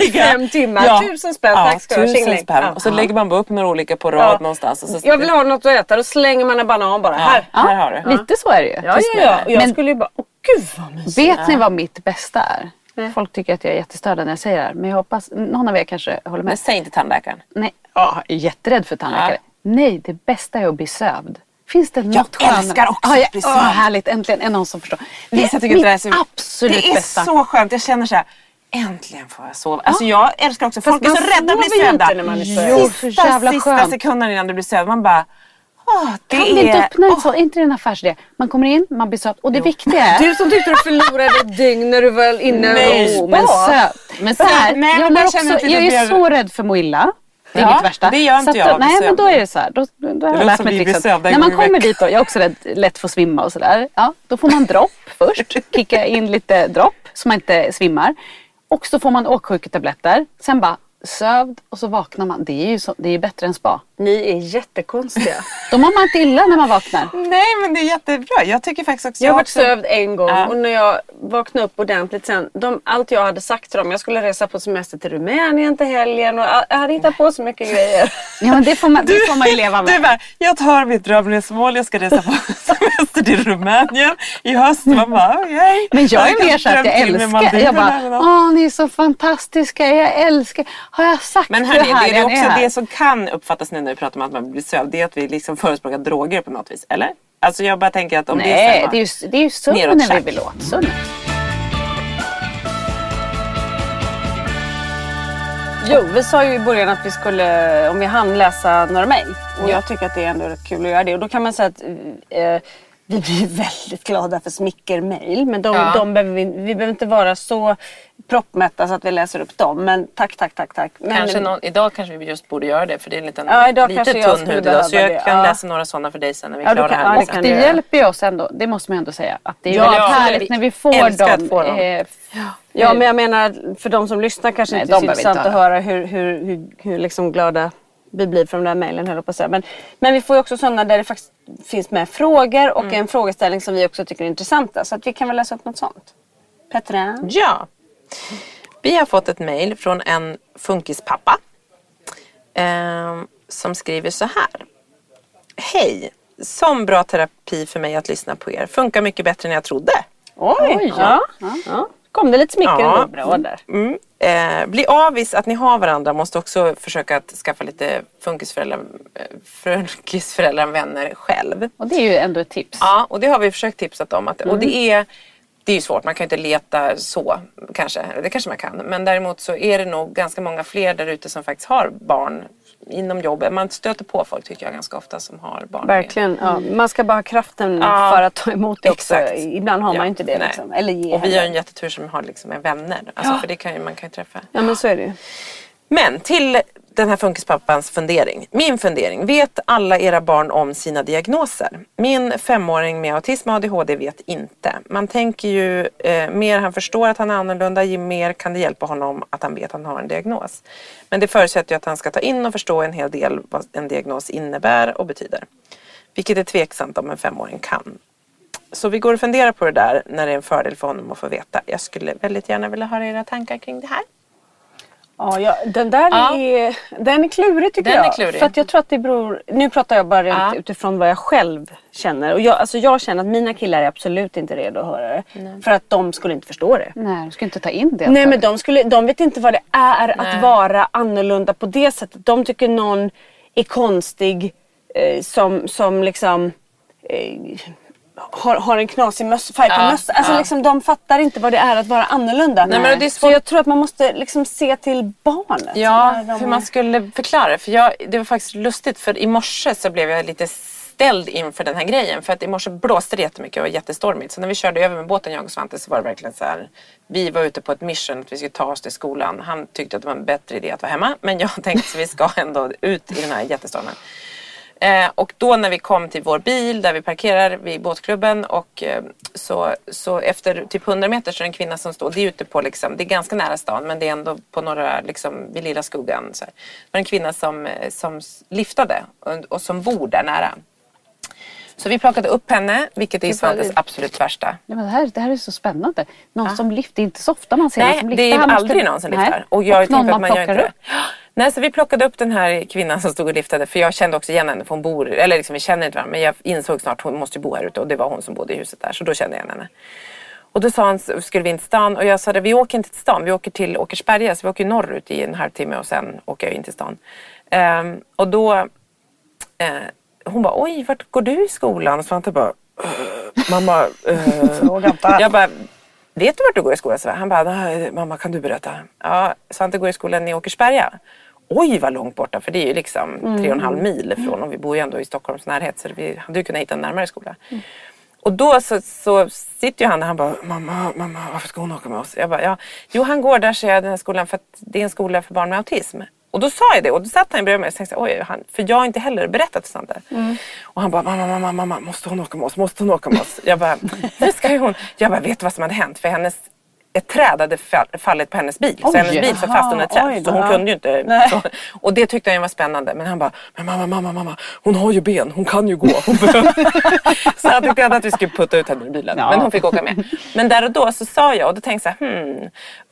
Speaker 2: ligga i fem timmar. Tusen spänn,
Speaker 1: ja,
Speaker 2: tack ska du ha.
Speaker 1: tusen spänn.
Speaker 2: Ja.
Speaker 1: Och så lägger man upp några olika på rad
Speaker 2: Ja.
Speaker 1: någonstans. Och så,
Speaker 2: Jag vill ha något att äta, då slänger man en banan bara. Här.
Speaker 1: ja, här har du.
Speaker 3: Lite så är det ju.
Speaker 2: Ja, ja, ja. Jag
Speaker 3: Men-
Speaker 2: skulle ju bara, åh gud vad mysigt.
Speaker 3: Vet ni vad mitt bästa är?
Speaker 2: Nej.
Speaker 3: Folk tycker att jag är jättestörd när jag säger det här. Men jag hoppas någon av er kanske håller
Speaker 1: Men
Speaker 3: med.
Speaker 1: säg inte tandläkaren.
Speaker 3: Nej, ja, jag är jätterädd för tandläkare. Nej, det bästa är att bli sövd. Finns det något
Speaker 1: Jag älskar också
Speaker 3: ja, jag,
Speaker 1: att bli
Speaker 3: åh,
Speaker 1: sövd.
Speaker 3: härligt, äntligen är någon som förstår.
Speaker 1: Lisa tycker
Speaker 3: mitt
Speaker 1: det är så...
Speaker 3: absolut
Speaker 1: det är
Speaker 3: bästa.
Speaker 1: så skönt. Jag känner så här. Äntligen får jag sova. Alltså jag älskar också, folk är
Speaker 2: man
Speaker 1: så rädda att bli sövda.
Speaker 2: är
Speaker 1: Sista, sista sekunden innan du blir sövd. Man bara... Åh, det
Speaker 3: Kan
Speaker 1: är...
Speaker 3: vi inte öppna ett sånt? Är inte det en affärsidé? Man kommer in, man blir sövd. Och det viktiga är...
Speaker 2: Du som tyckte du förlorade ett dygn när du var inne
Speaker 1: Nej,
Speaker 2: och
Speaker 3: men söt. Men så här,
Speaker 1: Nej, men
Speaker 3: jag,
Speaker 1: jag känner
Speaker 3: också,
Speaker 1: det
Speaker 3: jag är så rädd för att må illa. Det är
Speaker 1: Ja,
Speaker 3: mitt värsta.
Speaker 1: det gör inte
Speaker 3: Så att,
Speaker 1: jag,
Speaker 3: då- Nej men då är det så här. Då, då har
Speaker 1: låter
Speaker 3: jag lärt mig
Speaker 1: sövda en
Speaker 3: När man kommer dit då, jag är också rädd, lätt för att svimma och sådär. Ja, då får man dropp först. Kicka in lite dropp så man inte svimmar. Och så får man åksjuketabletter. Sen bara sövd och så vaknar man. Det är ju så, det är ju bättre än spa.
Speaker 2: Ni är jättekonstiga.
Speaker 3: Då mår man inte illa när man vaknar.
Speaker 1: Nej men det är jättebra. Jag tycker faktiskt också...
Speaker 2: Jag har varit
Speaker 1: också-
Speaker 2: sövd en gång
Speaker 1: Ja.
Speaker 2: och när jag vaknade upp ordentligt sen. De, allt jag hade sagt till dem, jag skulle resa på semester till Rumänien till helgen och jag hade hittat på så mycket grejer.
Speaker 3: Ja men det får man, det får man ju leva
Speaker 1: Du
Speaker 3: med.
Speaker 1: bara, jag tar mitt drömresmål, jag ska resa på semester till Rumänien i höst. Man bara, okej.
Speaker 3: Men jag är mer så att jag älskar. Jag bara, åh ni är så fantastiska, jag älskar. Har jag sagt
Speaker 1: Men hörni, det är också
Speaker 3: är?
Speaker 1: det som kan uppfattas nu när vi pratar om att man blir sövd. Det är att vi liksom förespråkar droger på något vis. Eller? Alltså jag bara tänker att om det är
Speaker 3: Nej, det det är ju sömnen vi vill åt. Sömnen.
Speaker 2: Jo, vi sa ju i början att vi skulle, om vi hann läsa några mejl. Och jag tycker att det är ändå rätt kul att göra det. Och då kan man säga att eh, vi blir väldigt glada för smickermejl. Men de,
Speaker 1: Ja.
Speaker 2: de behöver vi, vi behöver inte vara så proppmätta så att vi läser upp dem. Men tack, tack, tack, tack. Men,
Speaker 1: Kanske någon, idag kanske vi just borde göra det för det är en liten
Speaker 2: Ja, idag
Speaker 1: lite tunn hud idag. Så jag kan
Speaker 2: det, ja.
Speaker 1: läsa några sådana för dig sen när vi är
Speaker 2: Ja,
Speaker 1: klara här.
Speaker 2: ja, det
Speaker 3: Och det
Speaker 2: göra.
Speaker 3: hjälper ju oss ändå, det måste man ändå säga. Att det är
Speaker 1: Ja,
Speaker 3: väldigt
Speaker 1: ja,
Speaker 3: härligt
Speaker 1: vi
Speaker 3: när vi får dem.
Speaker 1: att få dem.
Speaker 3: eh,
Speaker 2: Ja, men jag menar för de som lyssnar kanske
Speaker 3: Nej,
Speaker 2: inte är
Speaker 3: de
Speaker 2: så intressant att höra hur, hur, hur, hur liksom glada vi blir för de där mejlen höll jag på att säga. Men, men vi får ju också sådana där det faktiskt finns med frågor och en frågeställning som vi också tycker är intressanta. Så att vi kan väl läsa upp något sånt. Petra?
Speaker 1: Ja. Vi har fått ett mejl från en funkispappa. ehm, som skriver så här. Hej! Som bra terapi för mig att lyssna på er. Funkar mycket bättre än jag trodde.
Speaker 2: Oj!
Speaker 3: Oj,
Speaker 2: ja.
Speaker 3: ja.
Speaker 2: Ja. Kom det lite smicker
Speaker 1: Ja.
Speaker 2: där.
Speaker 1: Mm. Eh, bli avis att ni har varandra. Måste också försöka att skaffa lite funkisföräldrar, eh, funkisföräldrar vänner själv.
Speaker 3: Och det är ju ändå ett tips.
Speaker 1: Ja, och det har vi försökt tipsat om. Att, Och det är, det är ju svårt, man kan ju inte leta så kanske. Det kanske man kan. Men däremot så är det nog ganska många fler där ute som faktiskt har barn inom jobbet. Man stöter på folk tycker jag ganska ofta som har barn.
Speaker 2: Verkligen. Ja. Man ska bara ha kraften
Speaker 1: Ja,
Speaker 2: för att ta emot det också.
Speaker 1: exakt.
Speaker 2: Ibland har man
Speaker 1: Ja,
Speaker 2: ju inte det. Liksom. Eller ge
Speaker 1: Och vi har en jättetur som har liksom vänner. Alltså, För det kan ju, man kan ju träffa.
Speaker 2: Ja men så är det ju.
Speaker 1: Men till den här funkispappans fundering. Min fundering. Vet alla era barn om sina diagnoser? Min femåring med autism och ADHD vet inte. Man tänker ju eh, mer han förstår att han är annorlunda, ju mer kan det hjälpa honom att han vet att han har en diagnos. Men det förutsätter ju att han ska ta in och förstå en hel del vad en diagnos innebär och betyder. Vilket är tveksamt om en femåring kan. Så vi går och funderar på det där när det är en fördel för honom att få veta. Jag skulle väldigt gärna vilja höra era tankar kring det här.
Speaker 2: Ja, ja, den där
Speaker 1: Ja.
Speaker 2: är, den är klurig tycker
Speaker 1: Den är
Speaker 2: jag.
Speaker 1: klurig.
Speaker 2: För att jag tror att det beror, nu pratar jag bara
Speaker 1: Ja.
Speaker 2: utifrån vad jag själv känner. Och jag, alltså jag känner att mina killar är absolut inte redo att höra det. För att de skulle inte förstå det.
Speaker 3: Nej, du ska inte ta in det.
Speaker 2: Nej men de, skulle, de vet inte vad det är
Speaker 1: Nej.
Speaker 2: att vara annorlunda på det sättet. De tycker någon är konstig eh, som, som liksom eh, har, har en knasig möss, färg på
Speaker 1: Ja,
Speaker 2: mössan. Alltså
Speaker 1: ja.
Speaker 2: liksom, de fattar inte vad det är att vara annorlunda.
Speaker 1: Nej, men det är
Speaker 2: Så
Speaker 1: svårt-
Speaker 2: jag tror att man måste liksom se till barnet.
Speaker 1: Ja,
Speaker 2: de
Speaker 1: hur man skulle förklara. För jag, det var faktiskt lustigt för i morse så blev jag lite ställd inför den här grejen. För att i morse blåste det jättemycket och var jättestormigt. Så när vi körde över med båten jag och Svante så var det verkligen så här. Vi var ute på ett mission att vi skulle ta oss till skolan. Han tyckte att det var en bättre idé att vara hemma. Men jag tänkte att vi ska ändå ut i den här jättestormen. Eh, och då när vi kom till vår bil där vi parkerar vid båtklubben och eh, så, så efter typ 100 meter så är det en kvinna som står, det är ute på liksom, det är ganska nära stan men det är ändå på några, liksom vid lilla skuggan. Så här. Det var en kvinna som, eh, som liftade och, och som bor där nära. Så vi plockade upp henne, vilket är Svantes absolut värsta.
Speaker 3: Ja, men det, här, det här är så spännande. Någon som lyfter, det är inte så ofta man ser någon
Speaker 1: Nej,
Speaker 3: som
Speaker 1: det
Speaker 3: lyfter.
Speaker 1: är
Speaker 3: Han måste-
Speaker 1: aldrig någon som
Speaker 3: Nej.
Speaker 1: lyfter. Och jag
Speaker 3: och någon
Speaker 1: tänkte att
Speaker 3: man
Speaker 1: gör inte det. Nej, så vi plockade upp den här kvinnan som stod och liftade. För jag kände också igen henne för hon bor, eller liksom, vi känner inte varandra. Men jag insåg snart att hon måste bo här ute och det var hon som bodde i huset där. Så då kände jag igen henne. Och då sa han, skulle vi in till stan? Och jag sa det, vi åker inte till stan, vi åker till Åkersberga. Så vi åker norrut i en halvtimme och sen åker jag in till stan. Ehm, och då, eh, hon bara, oj, vart går du i skolan? Och Svante bara, "Eh, mamma, eh, jag bara, vet du vart du går i skolan? Så han bara, mamma kan du berätta? Ja, Svante går i skolan i Åkersberga. Oj vad långt borta för det är ju liksom tre och en halv mil ifrån och vi bor ju ändå i Stockholms närhet så vi hade ju kunnat hitta en närmare skola. Och då så, så sitter ju han där han bara, mamma, mamma varför ska hon åka med oss? Jag bara, ja, jo han går där säger jag den här skolan för att det är en skola för barn med autism. Och då sa jag det och då satt han bredvid mig och tänkte oj, han, för jag har inte heller berättat för Svante. Och han bara, mamma, mamma, mamma, måste hon åka med oss? Måste hon åka med oss? Jag bara, hur ska hon? Jag bara, vet du vad som hade hänt? För hennes ett träd hade fall- fallit på hennes bil. så
Speaker 3: Oj,
Speaker 1: hennes bil satt fast under ett
Speaker 2: oj
Speaker 1: träd.
Speaker 2: då.
Speaker 1: Så hon kunde ju inte. Så, och det tyckte han var spännande. Men han bara, men mamma, mamma, mamma, hon har ju ben. Hon kan ju gå. Så han tyckte att vi skulle putta ut henne ur bilen.
Speaker 3: Ja.
Speaker 1: Men hon fick åka med. Men där och då så sa jag och då tänkte jag så hmm.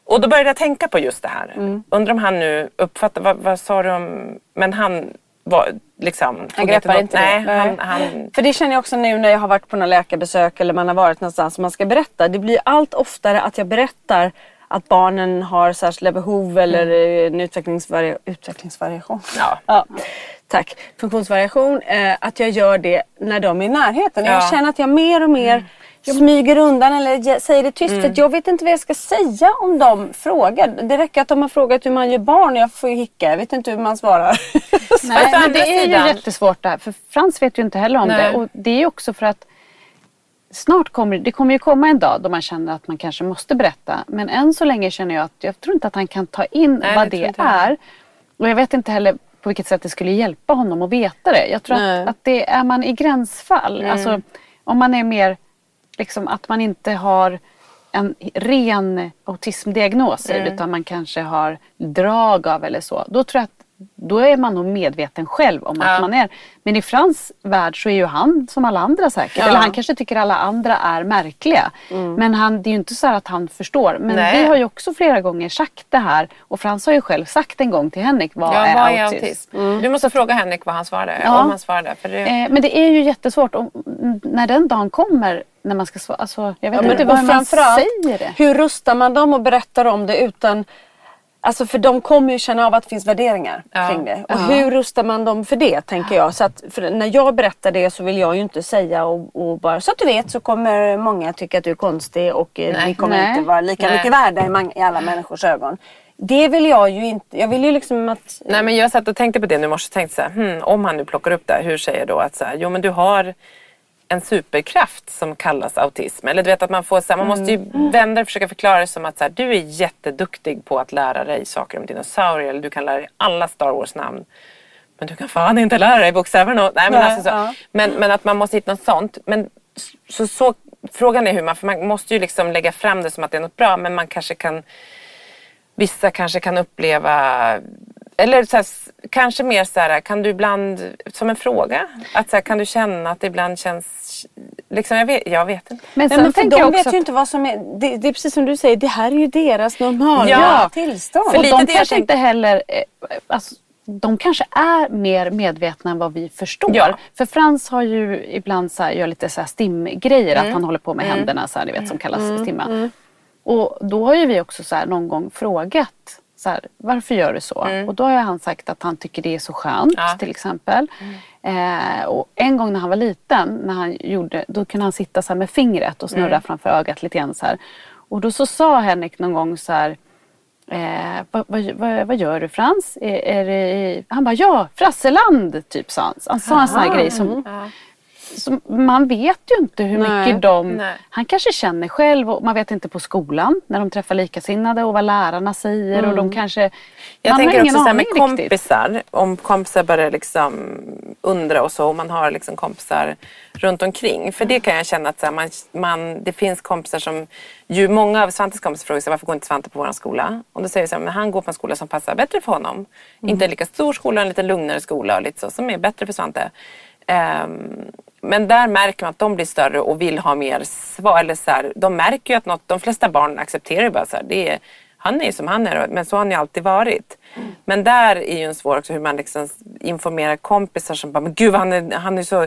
Speaker 1: Och då började jag tänka på just det här.
Speaker 2: Mm.
Speaker 1: Undrar om han nu uppfattar, vad, vad sa du om... Men han var liksom... tog
Speaker 2: greppar
Speaker 1: något-
Speaker 2: inte det.
Speaker 1: Nej, han, han,
Speaker 2: För det känner jag också nu när jag har varit på några läkarbesök eller man har varit någonstans och man ska berätta. Det blir allt oftare att jag berättar att barnen har särskilda behov eller eh, en utvecklingsvari- utvecklingsvariation.
Speaker 1: Ja.
Speaker 2: Tack. Funktionsvariation. Eh, att jag gör det när de är i närheten.
Speaker 1: Ja.
Speaker 2: Jag känner att jag mer och mer smyger undan eller ge- säger det tyst. För att jag vet inte vad jag ska säga om de frågar. Det räcker att de har frågat hur man gör barn och jag får hicka. Jag vet inte hur man svarar.
Speaker 3: Nej,
Speaker 1: å
Speaker 3: men det är
Speaker 1: sidan-
Speaker 3: ju jättesvårt där. För Frans vet ju inte heller om
Speaker 1: Nej.
Speaker 3: det. Och det är ju också för att snart kommer det kommer ju komma en dag då man känner att man kanske måste berätta. Men än så länge känner jag att jag tror inte att han kan ta in
Speaker 1: Nej,
Speaker 3: vad
Speaker 1: det
Speaker 3: det är. Och jag vet inte heller på vilket sätt det skulle hjälpa honom att veta det. Jag tror att, att det är man i gränsfall. Alltså om man är mer liksom att man inte har en ren autismdiagnos
Speaker 1: Mm.
Speaker 3: utan man kanske har drag av eller så. Då tror jag att då är man nog medveten själv om
Speaker 1: Ja.
Speaker 3: att man är. Men i Frans värld så är ju han som alla andra säkert.
Speaker 2: Ja.
Speaker 3: Eller han kanske tycker alla andra är märkliga. Men han, det är ju inte så här att han förstår. Men
Speaker 1: Nej.
Speaker 3: vi har ju också flera gånger sagt det här. Och Frans har ju själv sagt en gång till Henrik vad
Speaker 1: ja,
Speaker 3: är
Speaker 1: vad är
Speaker 3: autism.
Speaker 1: autism? Du måste fråga Henrik vad han svarade.
Speaker 3: Ja.
Speaker 1: Om han svarade. För det...
Speaker 3: Eh, men det är ju jättesvårt. Och, mm, när den dagen kommer när man ska svara. Alltså, jag vet
Speaker 2: Ja,
Speaker 3: inte vad man säger det.
Speaker 2: Hur rustar man dem och berättar om det utan Alltså för de kommer ju känna av att det finns värderingar
Speaker 1: Ja.
Speaker 2: kring det. Och
Speaker 3: Ja.
Speaker 2: hur rustar man dem för det tänker jag. Så att, när jag berättar det så vill jag ju inte säga och, och bara så att du vet så kommer många tycka att du är konstig och eh,
Speaker 1: Nej.
Speaker 2: ni kommer
Speaker 3: Nej.
Speaker 2: inte vara lika
Speaker 1: Nej.
Speaker 2: mycket värda i, i alla människors ögon. Det vill jag ju inte. Jag vill ju liksom att...
Speaker 1: Nej men jag satt och tänkte på det nu i morse och tänkte så här, hmm, om han nu plockar upp det här, hur säger jag då att så här, jo men du har en superkraft som kallas autism. Eller du vet att man får så här, man måste ju vända och försöka förklara det som att så här, du är jätteduktig på att lära dig saker om dinosaurier eller du kan lära dig alla Star Wars namn. Men du kan fan inte lära dig bokstäverna. Nej, men,
Speaker 2: Nej,
Speaker 1: alltså så.
Speaker 2: ja.
Speaker 1: men, men att man måste hitta något sånt. Men så, så, frågan är hur man, för man måste ju liksom lägga fram det som att det är något bra men man kanske kan Vissa kanske kan uppleva eller så här, kanske mer så här, kan du ibland, som en fråga, att så här, kan du känna att det ibland känns liksom, jag, vet, jag vet inte.
Speaker 3: Men
Speaker 2: Nej,
Speaker 3: sen
Speaker 2: men för
Speaker 3: tänker
Speaker 2: de vet ju inte vad som är... Det, det är precis som du säger, det här är ju deras normala
Speaker 1: Ja,
Speaker 2: tillstånd.
Speaker 1: för
Speaker 3: Och
Speaker 1: lite
Speaker 3: de kanske inte heller... eh, Alltså, de kanske är mer medvetna än vad vi förstår.
Speaker 1: Ja.
Speaker 3: För Frans har ju ibland så här, gör lite så här stimgrejer,
Speaker 1: Mm.
Speaker 3: att han håller på med händerna så här, ni vet, som kallas stimma. Och då har ju vi också så här, någon gång frågat så här, varför gör du så? Och då har han sagt att han tycker det är så skönt
Speaker 1: Mm. Ja.
Speaker 3: till exempel. Eh, och en gång när han var liten, när han gjorde, då kunde han sitta så med fingret och snurra
Speaker 1: Mm.
Speaker 3: framför ögat lite grann så här. Och då så sa Henrik någon gång så här Eh, vad, vad, vad, vad gör du Frans? Är, är det, han bara ja, Frasseland typ sa han. Han sa en sån här grej som, som man vet ju inte hur
Speaker 2: Nej.
Speaker 3: mycket de...
Speaker 1: Nej.
Speaker 3: Han kanske känner själv och man vet inte på skolan när de träffar likasinnade och vad lärarna säger och de kanske...
Speaker 1: Jag
Speaker 3: man
Speaker 1: tänker
Speaker 3: har
Speaker 1: också
Speaker 3: ingen
Speaker 1: så här med
Speaker 3: riktigt.
Speaker 1: kompisar. Om kompisar börjar liksom undra och så och man har liksom kompisar runt omkring. För det kan jag känna att så här, man, man, det finns kompisar som... Ju många av Svantes kompisar frågar sig varför går inte Svante på vår skola? Och då säger vi så här, men han går på en skola som passar bättre för honom. Inte en lika stor skola, en lite lugnare skola och lite så som är bättre för Svante. Ehm, men där märker man att de blir större och vill ha mer svar. Eller så här, de märker ju att något, de flesta barn accepterar ju bara så här, det är, han är ju som han är men så har han ju alltid varit. Men där är ju en svår också hur man liksom informerar kompisar som bara, men gud han är, han är så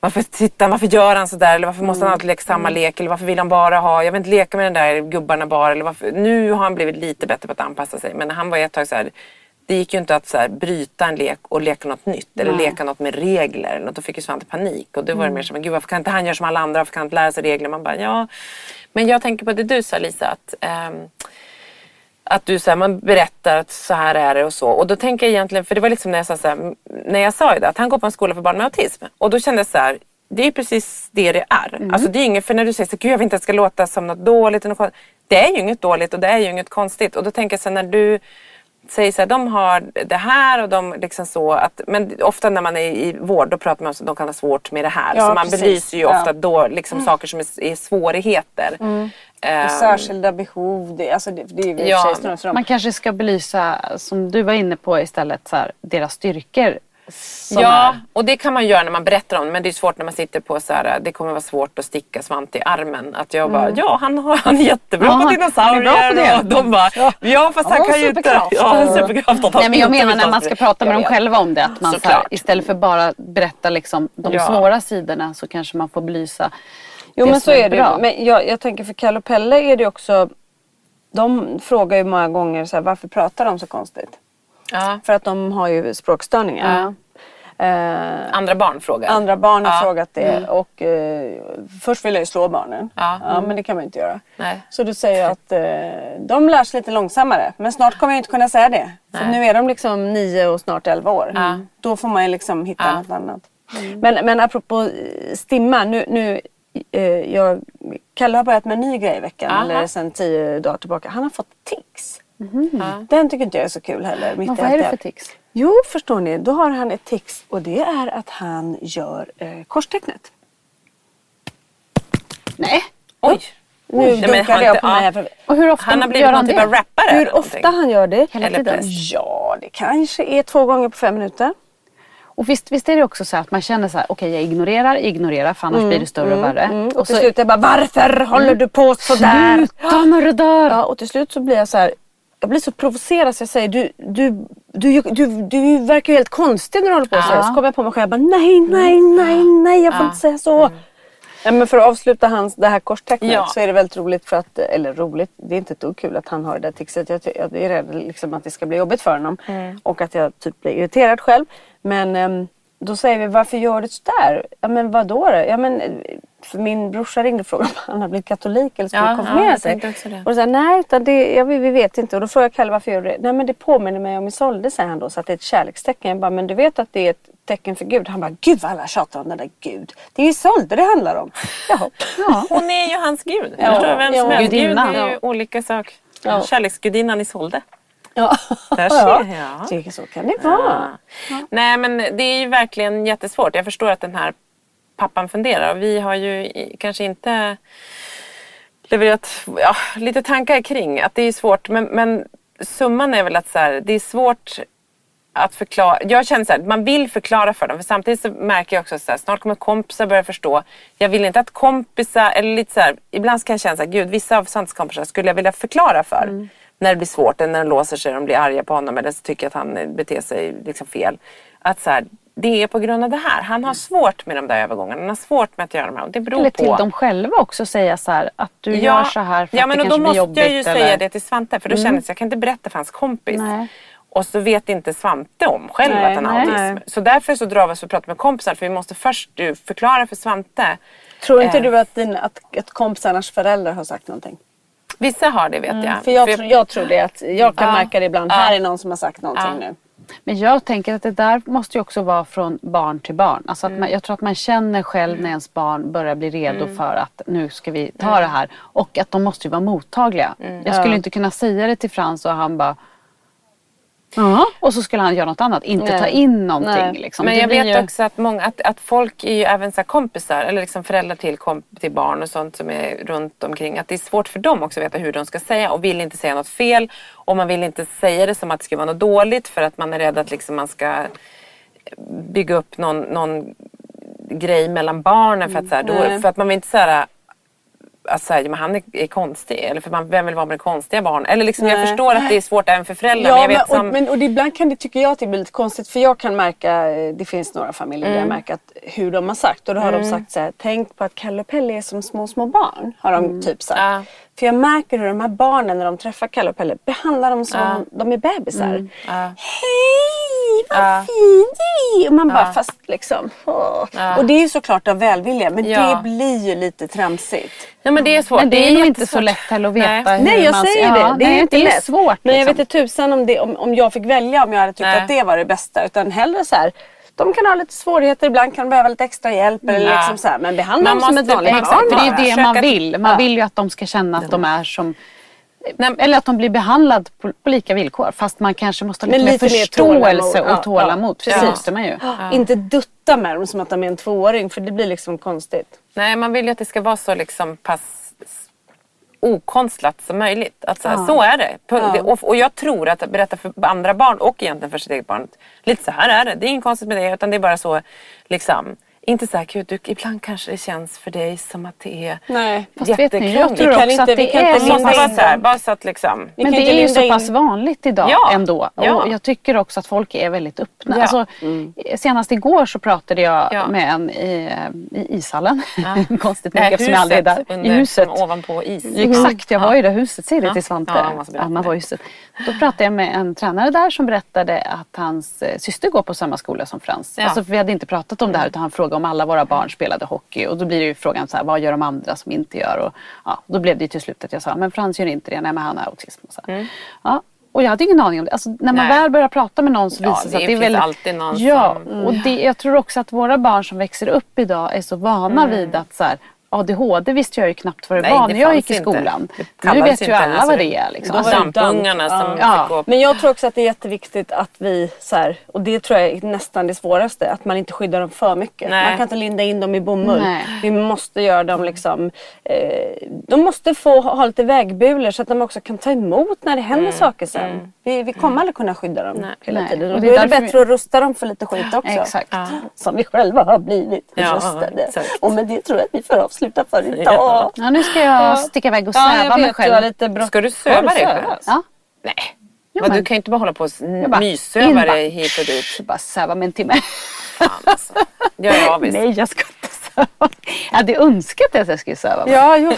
Speaker 1: varför tittar varför gör han sådär? Eller varför måste han alltid leka samma lek? Eller varför vill han bara ha, jag vill inte leka med den där gubbarna bara. Eller varför, nu har han blivit lite bättre på att anpassa sig. Men han var ett tag så här, det gick ju inte att så här, bryta en lek och leka något nytt. Eller leka något med regler. Eller något. Då fick ju Svante panik. Och då var det mer som, men gud varför kan inte han göra som alla andra? Varför kan han inte lära sig regler? Man bara, ja. Men jag tänker på det du sa Lisa. Att, ehm, att du så här, man berättar att så här är det och så. Och då tänker jag egentligen, för det var liksom när jag sa så här, när jag sa ju det, att han går på en skola för barn med autism. Och då kände jag så här, det är precis det det är. Alltså det är inget, för när du säger så gud jag vill inte att det ska låta som något dåligt. något. Det är ju inget dåligt och det är ju inget konstigt. Och då tänker jag så här, när du säger så här, de har det här och de liksom så att, men ofta när man är i vård då pratar man om att de kan ha svårt med det här.
Speaker 2: Ja,
Speaker 1: så man
Speaker 2: precis.
Speaker 1: belyser ju
Speaker 2: Ja.
Speaker 1: ofta då liksom saker som är, är svårigheter. Ehm,
Speaker 2: Och särskilda behov, det, alltså det, det är ju
Speaker 1: Ja.
Speaker 3: Man kanske ska belysa, som du var inne på istället, så här, deras styrkor. Som
Speaker 1: Ja,
Speaker 3: är-
Speaker 1: och det kan man göra när man berättar om det. Men det är svårt när man sitter på så här, det kommer vara svårt att sticka Svante i armen. Att jag bara, ja han, har, han är jättebra
Speaker 3: Ja,
Speaker 1: på dinosaurier.
Speaker 3: han är bra på det.
Speaker 1: Och de bara, ja, fast han
Speaker 2: Ja,
Speaker 1: kan ju inte. Ja, superkraft. att han
Speaker 3: Nej men jag menar när man ska prata med dem själva om det. Att man så här, istället för bara berätta liksom, de
Speaker 1: Ja.
Speaker 3: svåra sidorna så kanske man får belysa
Speaker 2: Jo
Speaker 3: det
Speaker 2: men så är det
Speaker 3: bra.
Speaker 2: Men jag, jag tänker för Kalle och Pelle är det också De frågar ju många gånger så här, varför pratar de så konstigt?
Speaker 1: Ja.
Speaker 2: För att de har ju språkstörningar. Eh,
Speaker 1: Andra barn frågar.
Speaker 2: andra barn har
Speaker 1: Ja.
Speaker 2: frågat det och eh, först vill jag ju slå barnen.
Speaker 1: Ja.
Speaker 2: men det kan man ju inte göra.
Speaker 1: Nej.
Speaker 2: Så då säger jag att eh, de lär sig lite långsammare. Men snart kommer jag inte kunna säga det. För nu är de liksom nio och snart elva år.
Speaker 1: Ja.
Speaker 2: Då får man ju liksom hitta
Speaker 1: Ja.
Speaker 2: något annat. Men, men apropå eh, stimma. Nu, nu, eh, jag, Kalle har börjat med en ny grej i veckan.
Speaker 1: Aha.
Speaker 2: Eller sen tio dagar tillbaka. Han har fått tics.
Speaker 1: Ja.
Speaker 2: Den tycker inte jag är så kul heller. mitt
Speaker 3: Men vad är det för tics?
Speaker 2: Jo, förstår ni. Då har han ett tics och det är att han gör eh, korstecknet.
Speaker 3: Nej.
Speaker 1: Oj.
Speaker 2: Nu
Speaker 1: Nej, men
Speaker 2: dunkade
Speaker 1: han
Speaker 2: jag
Speaker 1: inte-
Speaker 2: på mig här. För...
Speaker 3: Och hur ofta
Speaker 1: Han har blivit
Speaker 3: gör
Speaker 1: någon
Speaker 3: han
Speaker 1: typ
Speaker 3: det?
Speaker 1: av rappare.
Speaker 2: Hur
Speaker 1: någonting.
Speaker 2: ofta han gör det?
Speaker 3: Hela tiden?
Speaker 2: Ja, det kanske är två gånger på fem minuter.
Speaker 3: Och visst, visst är det också så att man känner så här, okej jag ignorerar, ignorerar för annars blir det större och värre.
Speaker 2: Mm. Och
Speaker 3: Och
Speaker 2: till
Speaker 3: så,
Speaker 2: slut är jag bara, varför håller du på sådär?
Speaker 3: sluta när du dör!
Speaker 2: Ja, och till slut så blir jag så här, jag blir så provocerad så jag säger, du, du, du, du, du verkar ju helt konstig när du håller på så.
Speaker 3: Ja.
Speaker 2: Så kommer jag på mig själv, jag bara, nej, nej, nej, nej, jag får inte säga så. Ja, men för att avsluta hans, det här korstecknet
Speaker 1: Ja.
Speaker 2: så är det väldigt roligt för att, eller roligt, det är inte ett dugg kul att han har det där tixet. Jag, jag är rädd liksom att det ska bli jobbigt för honom och att jag typ blir irriterad själv. Men ehm, då säger vi, varför gör du sådär? Ja men vadå då? Ja men för min brorsa ringde och frågade om han har blivit katolik eller skulle
Speaker 1: Ja, ja,
Speaker 2: konfirmera
Speaker 1: jag
Speaker 2: sig. Och då sa nej utan det, ja, vi, vi vet inte. Och då frågade jag Kalle varför gör du det? Nej men det påminner mig om Isolde säger han då. Så att det är ett kärlekstecken. Jag bara, men du vet att det är ett tecken för Gud? Han bara, gud vad alla tjatar om den där Gud. Det är Isolde det handlar om. Jaha.
Speaker 3: Ja.
Speaker 1: Hon är ju hans gud.
Speaker 2: Ja,
Speaker 1: Förstår vem som
Speaker 2: ja.
Speaker 1: helst? Gud är ju
Speaker 2: Ja.
Speaker 1: olika saker.
Speaker 2: Ja.
Speaker 1: Kärleksgudinnan Isolde.
Speaker 2: Ja,
Speaker 1: Där
Speaker 2: ja.
Speaker 1: ser.
Speaker 2: Det, så kan det vara.
Speaker 1: Ja. Nej men det är ju verkligen jättesvårt. Jag förstår att den här pappan funderar. Och vi har ju kanske inte levererat ja, lite tankar kring att det är svårt. Men, men summan är väl att så här, det är svårt att förklara. Jag känner så här, man vill förklara för dem. För samtidigt så märker jag också att snart kommer kompisar börja förstå. Jag vill inte att kompisar, eller lite så här, ibland kan jag känna så här, gud vissa av Santes kompisar skulle jag vilja förklara för.
Speaker 2: Mm.
Speaker 1: När det blir svårt, eller när de låser sig, de blir arga på honom eller så tycker att han beter sig liksom fel. Att så här, det är på grund av det här. Han har svårt med de där övergångarna. Han har svårt med att göra de här. Och det beror
Speaker 3: Eller
Speaker 1: på...
Speaker 3: till dem själva också säga så här att du gör så här för
Speaker 1: ja,
Speaker 3: att
Speaker 1: men
Speaker 3: det
Speaker 1: och
Speaker 3: kanske
Speaker 1: då
Speaker 3: blir
Speaker 1: måste
Speaker 3: jobbigt.
Speaker 1: jag ju
Speaker 3: eller...
Speaker 1: säga det till Svante för då känner jag att jag kan inte berätta för hans kompis.
Speaker 3: Nej.
Speaker 1: Och så vet inte Svante om själv
Speaker 2: Nej,
Speaker 1: att han har autism.
Speaker 2: nej.
Speaker 1: Så därför så drar vi oss och pratar med kompisar för vi måste först du, förklara för Svante.
Speaker 2: Tror inte
Speaker 1: Eh.
Speaker 2: du att, din, att, att kompisarnas föräldrar har sagt någonting?
Speaker 1: Vissa har det vet jag.
Speaker 2: Mm. För jag, tror- jag tror det. Att jag kan
Speaker 1: Ja.
Speaker 2: märka det ibland.
Speaker 1: Ja.
Speaker 2: Här är någon som har sagt någonting
Speaker 1: Ja.
Speaker 2: nu.
Speaker 3: Men jag tänker att det där måste ju också vara från barn till barn. Alltså att
Speaker 1: Mm.
Speaker 3: man, jag tror att man känner själv när ens barn börjar bli redo
Speaker 1: Mm.
Speaker 3: för att nu ska vi ta det här. Och att de måste ju vara mottagliga.
Speaker 1: Mm.
Speaker 3: Jag skulle inte kunna säga det till Frans och han bara Ja, och så skulle han göra något annat. Inte
Speaker 2: Nej.
Speaker 3: ta in någonting. Liksom.
Speaker 1: Men jag vet
Speaker 3: ju-
Speaker 1: också att, många, att, att folk är ju även så kompisar eller liksom föräldrar till, komp- till barn och sånt som är runt omkring. Att det är svårt för dem också att veta hur de ska säga och vill inte säga något fel. Och man vill inte säga det som att det ska vara något dåligt för att man är rädd att liksom man ska bygga upp någon, någon grej mellan barnen. För att, så här, då,
Speaker 2: Nej.
Speaker 1: för att man vill inte säga att här, men han är, är konstig. Eller för man, vem vill vara med det konstiga barn? Eller liksom, jag förstår att det är svårt även för föräldrar.
Speaker 2: Ja,
Speaker 1: men jag vet
Speaker 2: och,
Speaker 1: som,
Speaker 2: men och det, ibland kan det, tycker jag att det blir lite konstigt för jag kan märka, eh, det finns några familjer där jag märker att hur de har sagt och då har de sagt så här, tänk på att Kalle och Pelle är som små små barn. Har de typ sagt.
Speaker 1: Ja.
Speaker 2: För jag märker hur de här barnen när de träffar Kalle och Pelle behandlar dem som de är bebisar.
Speaker 1: Ja.
Speaker 2: Hej vad
Speaker 1: Ja.
Speaker 2: fin du är! Och man bara fast liksom. åh. Och det är ju såklart av välvilja men
Speaker 1: Ja.
Speaker 2: det blir ju lite tramsigt.
Speaker 1: Ja, men det är svårt.
Speaker 3: Men det är nog inte så lätt heller att veta
Speaker 1: Nej.
Speaker 3: hur
Speaker 2: Nej jag
Speaker 3: man
Speaker 2: säger
Speaker 3: ja,
Speaker 2: det. Det är
Speaker 3: nej,
Speaker 2: inte
Speaker 3: det är
Speaker 2: lätt.
Speaker 3: svårt.
Speaker 2: Men jag
Speaker 3: liksom.
Speaker 2: vet inte tusan om, det, om, om jag fick välja om jag hade tyckt
Speaker 1: Nej.
Speaker 2: att det var det bästa. Utan hellre så här. De kan ha lite svårigheter, ibland kan de behöva lite extra hjälp. Eller
Speaker 1: Ja.
Speaker 2: liksom så här, men behandla
Speaker 1: Man
Speaker 2: dem som ett vanligt
Speaker 1: exakt,
Speaker 2: barn.
Speaker 3: För det är ju det man vill. Man
Speaker 2: Ja.
Speaker 3: vill ju att de ska känna att de är som eller att de blir behandlade på, på lika villkor. Fast man kanske måste ha lite,
Speaker 2: lite mer
Speaker 3: förståelse
Speaker 2: tålamod.
Speaker 3: och tålamod.
Speaker 2: Ja,
Speaker 3: Precis,
Speaker 2: ja.
Speaker 3: det måste man ju.
Speaker 2: Inte dutta med dem som att de är en tvååring för det blir liksom konstigt.
Speaker 1: Nej, man vill ju att det ska vara så liksom pass okonstlat som möjligt. Att så, här, så är det.
Speaker 2: Ja.
Speaker 1: Och, och jag tror att berätta för andra barn och egentligen för sitt eget barn. Lite så här är det. Det är inget konstigt med det utan det är bara så liksom. Inte så du, ibland kanske det känns för dig som att det är
Speaker 2: Nej.
Speaker 3: Fast vet ni, jag tror
Speaker 2: Vi kan
Speaker 3: också
Speaker 2: inte-
Speaker 3: att
Speaker 2: vi kan
Speaker 3: är
Speaker 2: inte linda
Speaker 1: vara så här, bara så att liksom.
Speaker 3: Men det är ju så
Speaker 2: in-
Speaker 3: pass vanligt idag
Speaker 1: Ja,
Speaker 3: ändå.
Speaker 1: ja.
Speaker 3: Och jag tycker också att folk är väldigt öppna.
Speaker 1: Ja.
Speaker 3: Alltså, Senast igår så pratade jag
Speaker 1: Ja.
Speaker 3: med en i, i ishallen. Konstigt
Speaker 1: Det
Speaker 3: nog eftersom jag aldrig är där.
Speaker 1: under,
Speaker 3: I huset.
Speaker 1: ovanpå is.
Speaker 3: Exakt, jag var i det huset. Säg det
Speaker 1: Ja.
Speaker 3: till Svante.
Speaker 1: Ja,
Speaker 3: Anna var i huset. Då pratade jag med en tränare där som berättade att hans eh, syster går på samma skola som Frans.
Speaker 1: Ja.
Speaker 3: Alltså, vi hade inte pratat om det här utan han frågade om alla våra barn spelade hockey. Och då blir det ju frågan så här, vad gör de andra som inte gör? Och, ja, då blev det ju till slut att jag sa, men Frans gör inte det. Nej, men han har autism. Och, så här. Ja, och jag hade ingen aning om det. Alltså, när man
Speaker 1: Mm. Nej.
Speaker 3: väl börjar prata med någon så
Speaker 1: Ja,
Speaker 3: visar det sig att det är väldigt...
Speaker 1: alltid någon
Speaker 3: ja,
Speaker 1: som-
Speaker 3: och det, jag tror också att våra barn som växer upp idag är så vana vid att så här, ADHD visste jag ju knappt vad det
Speaker 1: Mm. Nej,
Speaker 3: var
Speaker 1: det
Speaker 3: när jag gick i skolan. Nu vet ju alla vad det är. Liksom.
Speaker 2: Då var det
Speaker 1: dampungarna som
Speaker 3: Ja.
Speaker 1: fick gå
Speaker 2: Men jag tror också att det är jätteviktigt att vi, så här, och det tror jag är nästan det svåraste, att man inte skyddar dem för mycket.
Speaker 1: Nej.
Speaker 2: Man kan inte linda in dem i bomull.
Speaker 3: Nej.
Speaker 2: Vi måste göra dem liksom, eh, de måste få ha, lite vägbulor så att de också kan ta emot när det händer saker sen. Vi, vi kommer aldrig kunna skydda dem hela
Speaker 3: Nej.
Speaker 2: tiden.
Speaker 3: Och
Speaker 2: då
Speaker 3: är
Speaker 2: det bättre att rusta dem för lite skit också.
Speaker 3: Exakt.
Speaker 2: Som vi själva har blivit
Speaker 1: Ja,
Speaker 2: rustade.
Speaker 1: exakt.
Speaker 2: Och med det tror jag att vi får avsluta för idag.
Speaker 1: Ja.
Speaker 3: Ja, nu ska jag sticka iväg och
Speaker 2: Ja,
Speaker 3: söva
Speaker 2: jag
Speaker 3: mig själv.
Speaker 2: lite bråttom.
Speaker 1: Ska du söva dig själv?
Speaker 3: Ja,
Speaker 1: Nej.
Speaker 3: Ja,
Speaker 1: Men du kan ju inte bara hålla på och
Speaker 3: Jag
Speaker 1: myssöva dig hit och dit.
Speaker 3: så bara söva mig en timme.
Speaker 1: Fan alltså. Gör jag avis.
Speaker 3: Nej, jag ska. Jag hade önskat att jag skulle söva mig.
Speaker 2: Ja, jo.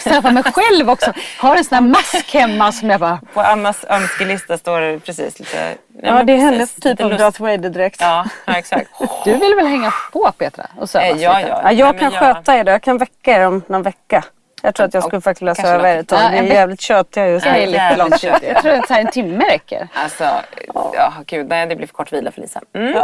Speaker 3: Söva mig själv också. Har en sån här mask hemma som jag bara...
Speaker 1: På Annas önskelista står det precis lite...
Speaker 2: Ja,
Speaker 1: men
Speaker 2: det är hennes typ av. Darth Vader-dräkt.
Speaker 1: Ja, ja, exakt.
Speaker 3: Du vill väl hänga på Petra och söva
Speaker 1: Eh, ja,
Speaker 3: lite?
Speaker 1: ja.
Speaker 2: Ja, jag kan
Speaker 1: jag-
Speaker 2: sköta er då. Jag kan väcka er om någon vecka. Jag tror att jag skulle faktiskt vilja söva er ett tag.
Speaker 3: Ja,
Speaker 2: Ni är jävligt tjötiga just
Speaker 3: Jag är
Speaker 2: nu.
Speaker 3: lite långt. Jag tror att en timme räcker.
Speaker 1: Alltså, ja gud, nej det blir för kort vila för Lisa. Mm.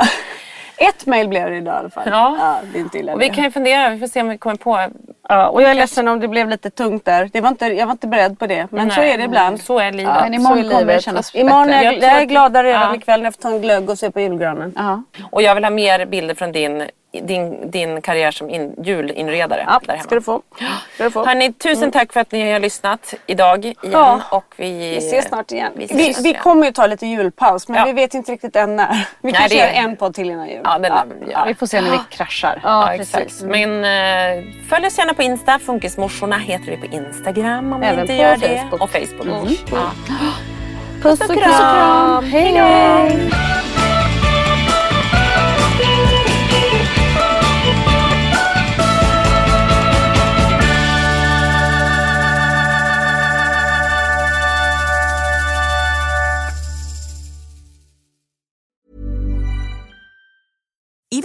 Speaker 2: Ett mail blev det idag i alla fall.
Speaker 1: Ja.
Speaker 2: det är inte illa
Speaker 1: Och vi
Speaker 2: det.
Speaker 1: kan ju fundera, vi får se om vi kommer på.
Speaker 2: ja, och jag är ledsen om det blev lite tungt där. Det var inte, jag var inte beredd på det. Men så
Speaker 1: Nej,
Speaker 2: är det ibland.
Speaker 1: Så är livet.
Speaker 3: Men imorgon
Speaker 2: så är
Speaker 3: kommer det
Speaker 2: livet.
Speaker 3: kännas
Speaker 2: Imorgon
Speaker 3: bättre.
Speaker 2: är jag,
Speaker 1: Jag
Speaker 2: är gladare redan
Speaker 1: Ja.
Speaker 2: ikväll när jag får ta en glögg och se på julgranen.
Speaker 3: Ja.
Speaker 1: Och jag vill ha mer bilder från din din, din karriär som in, julinredare
Speaker 2: Ja,
Speaker 1: där hemma.
Speaker 2: ska du få. Ska du få.
Speaker 1: Hörni, tusen tack för att ni har lyssnat idag igen.
Speaker 2: Ja.
Speaker 1: Och vi,
Speaker 2: Vi ses snart igen.
Speaker 1: Vi,
Speaker 2: Vi, vi
Speaker 1: igen.
Speaker 2: kommer ju ta lite julpaus men
Speaker 1: Ja.
Speaker 2: vi vet inte riktigt än när. Vi
Speaker 1: Nej,
Speaker 2: kanske
Speaker 1: det-
Speaker 2: gör en podd till innan jul.
Speaker 1: Ja, det lär vi
Speaker 3: får se när vi kraschar.
Speaker 1: Ja, exakt. Men eh, följ oss gärna på Insta. Funkismorsorna heter vi på Instagram om
Speaker 3: Även
Speaker 1: inte
Speaker 3: på
Speaker 1: gör
Speaker 3: Facebook.
Speaker 1: det. Och Facebook.
Speaker 2: Mm.
Speaker 1: Ja.
Speaker 3: Puss och kram! Hej då!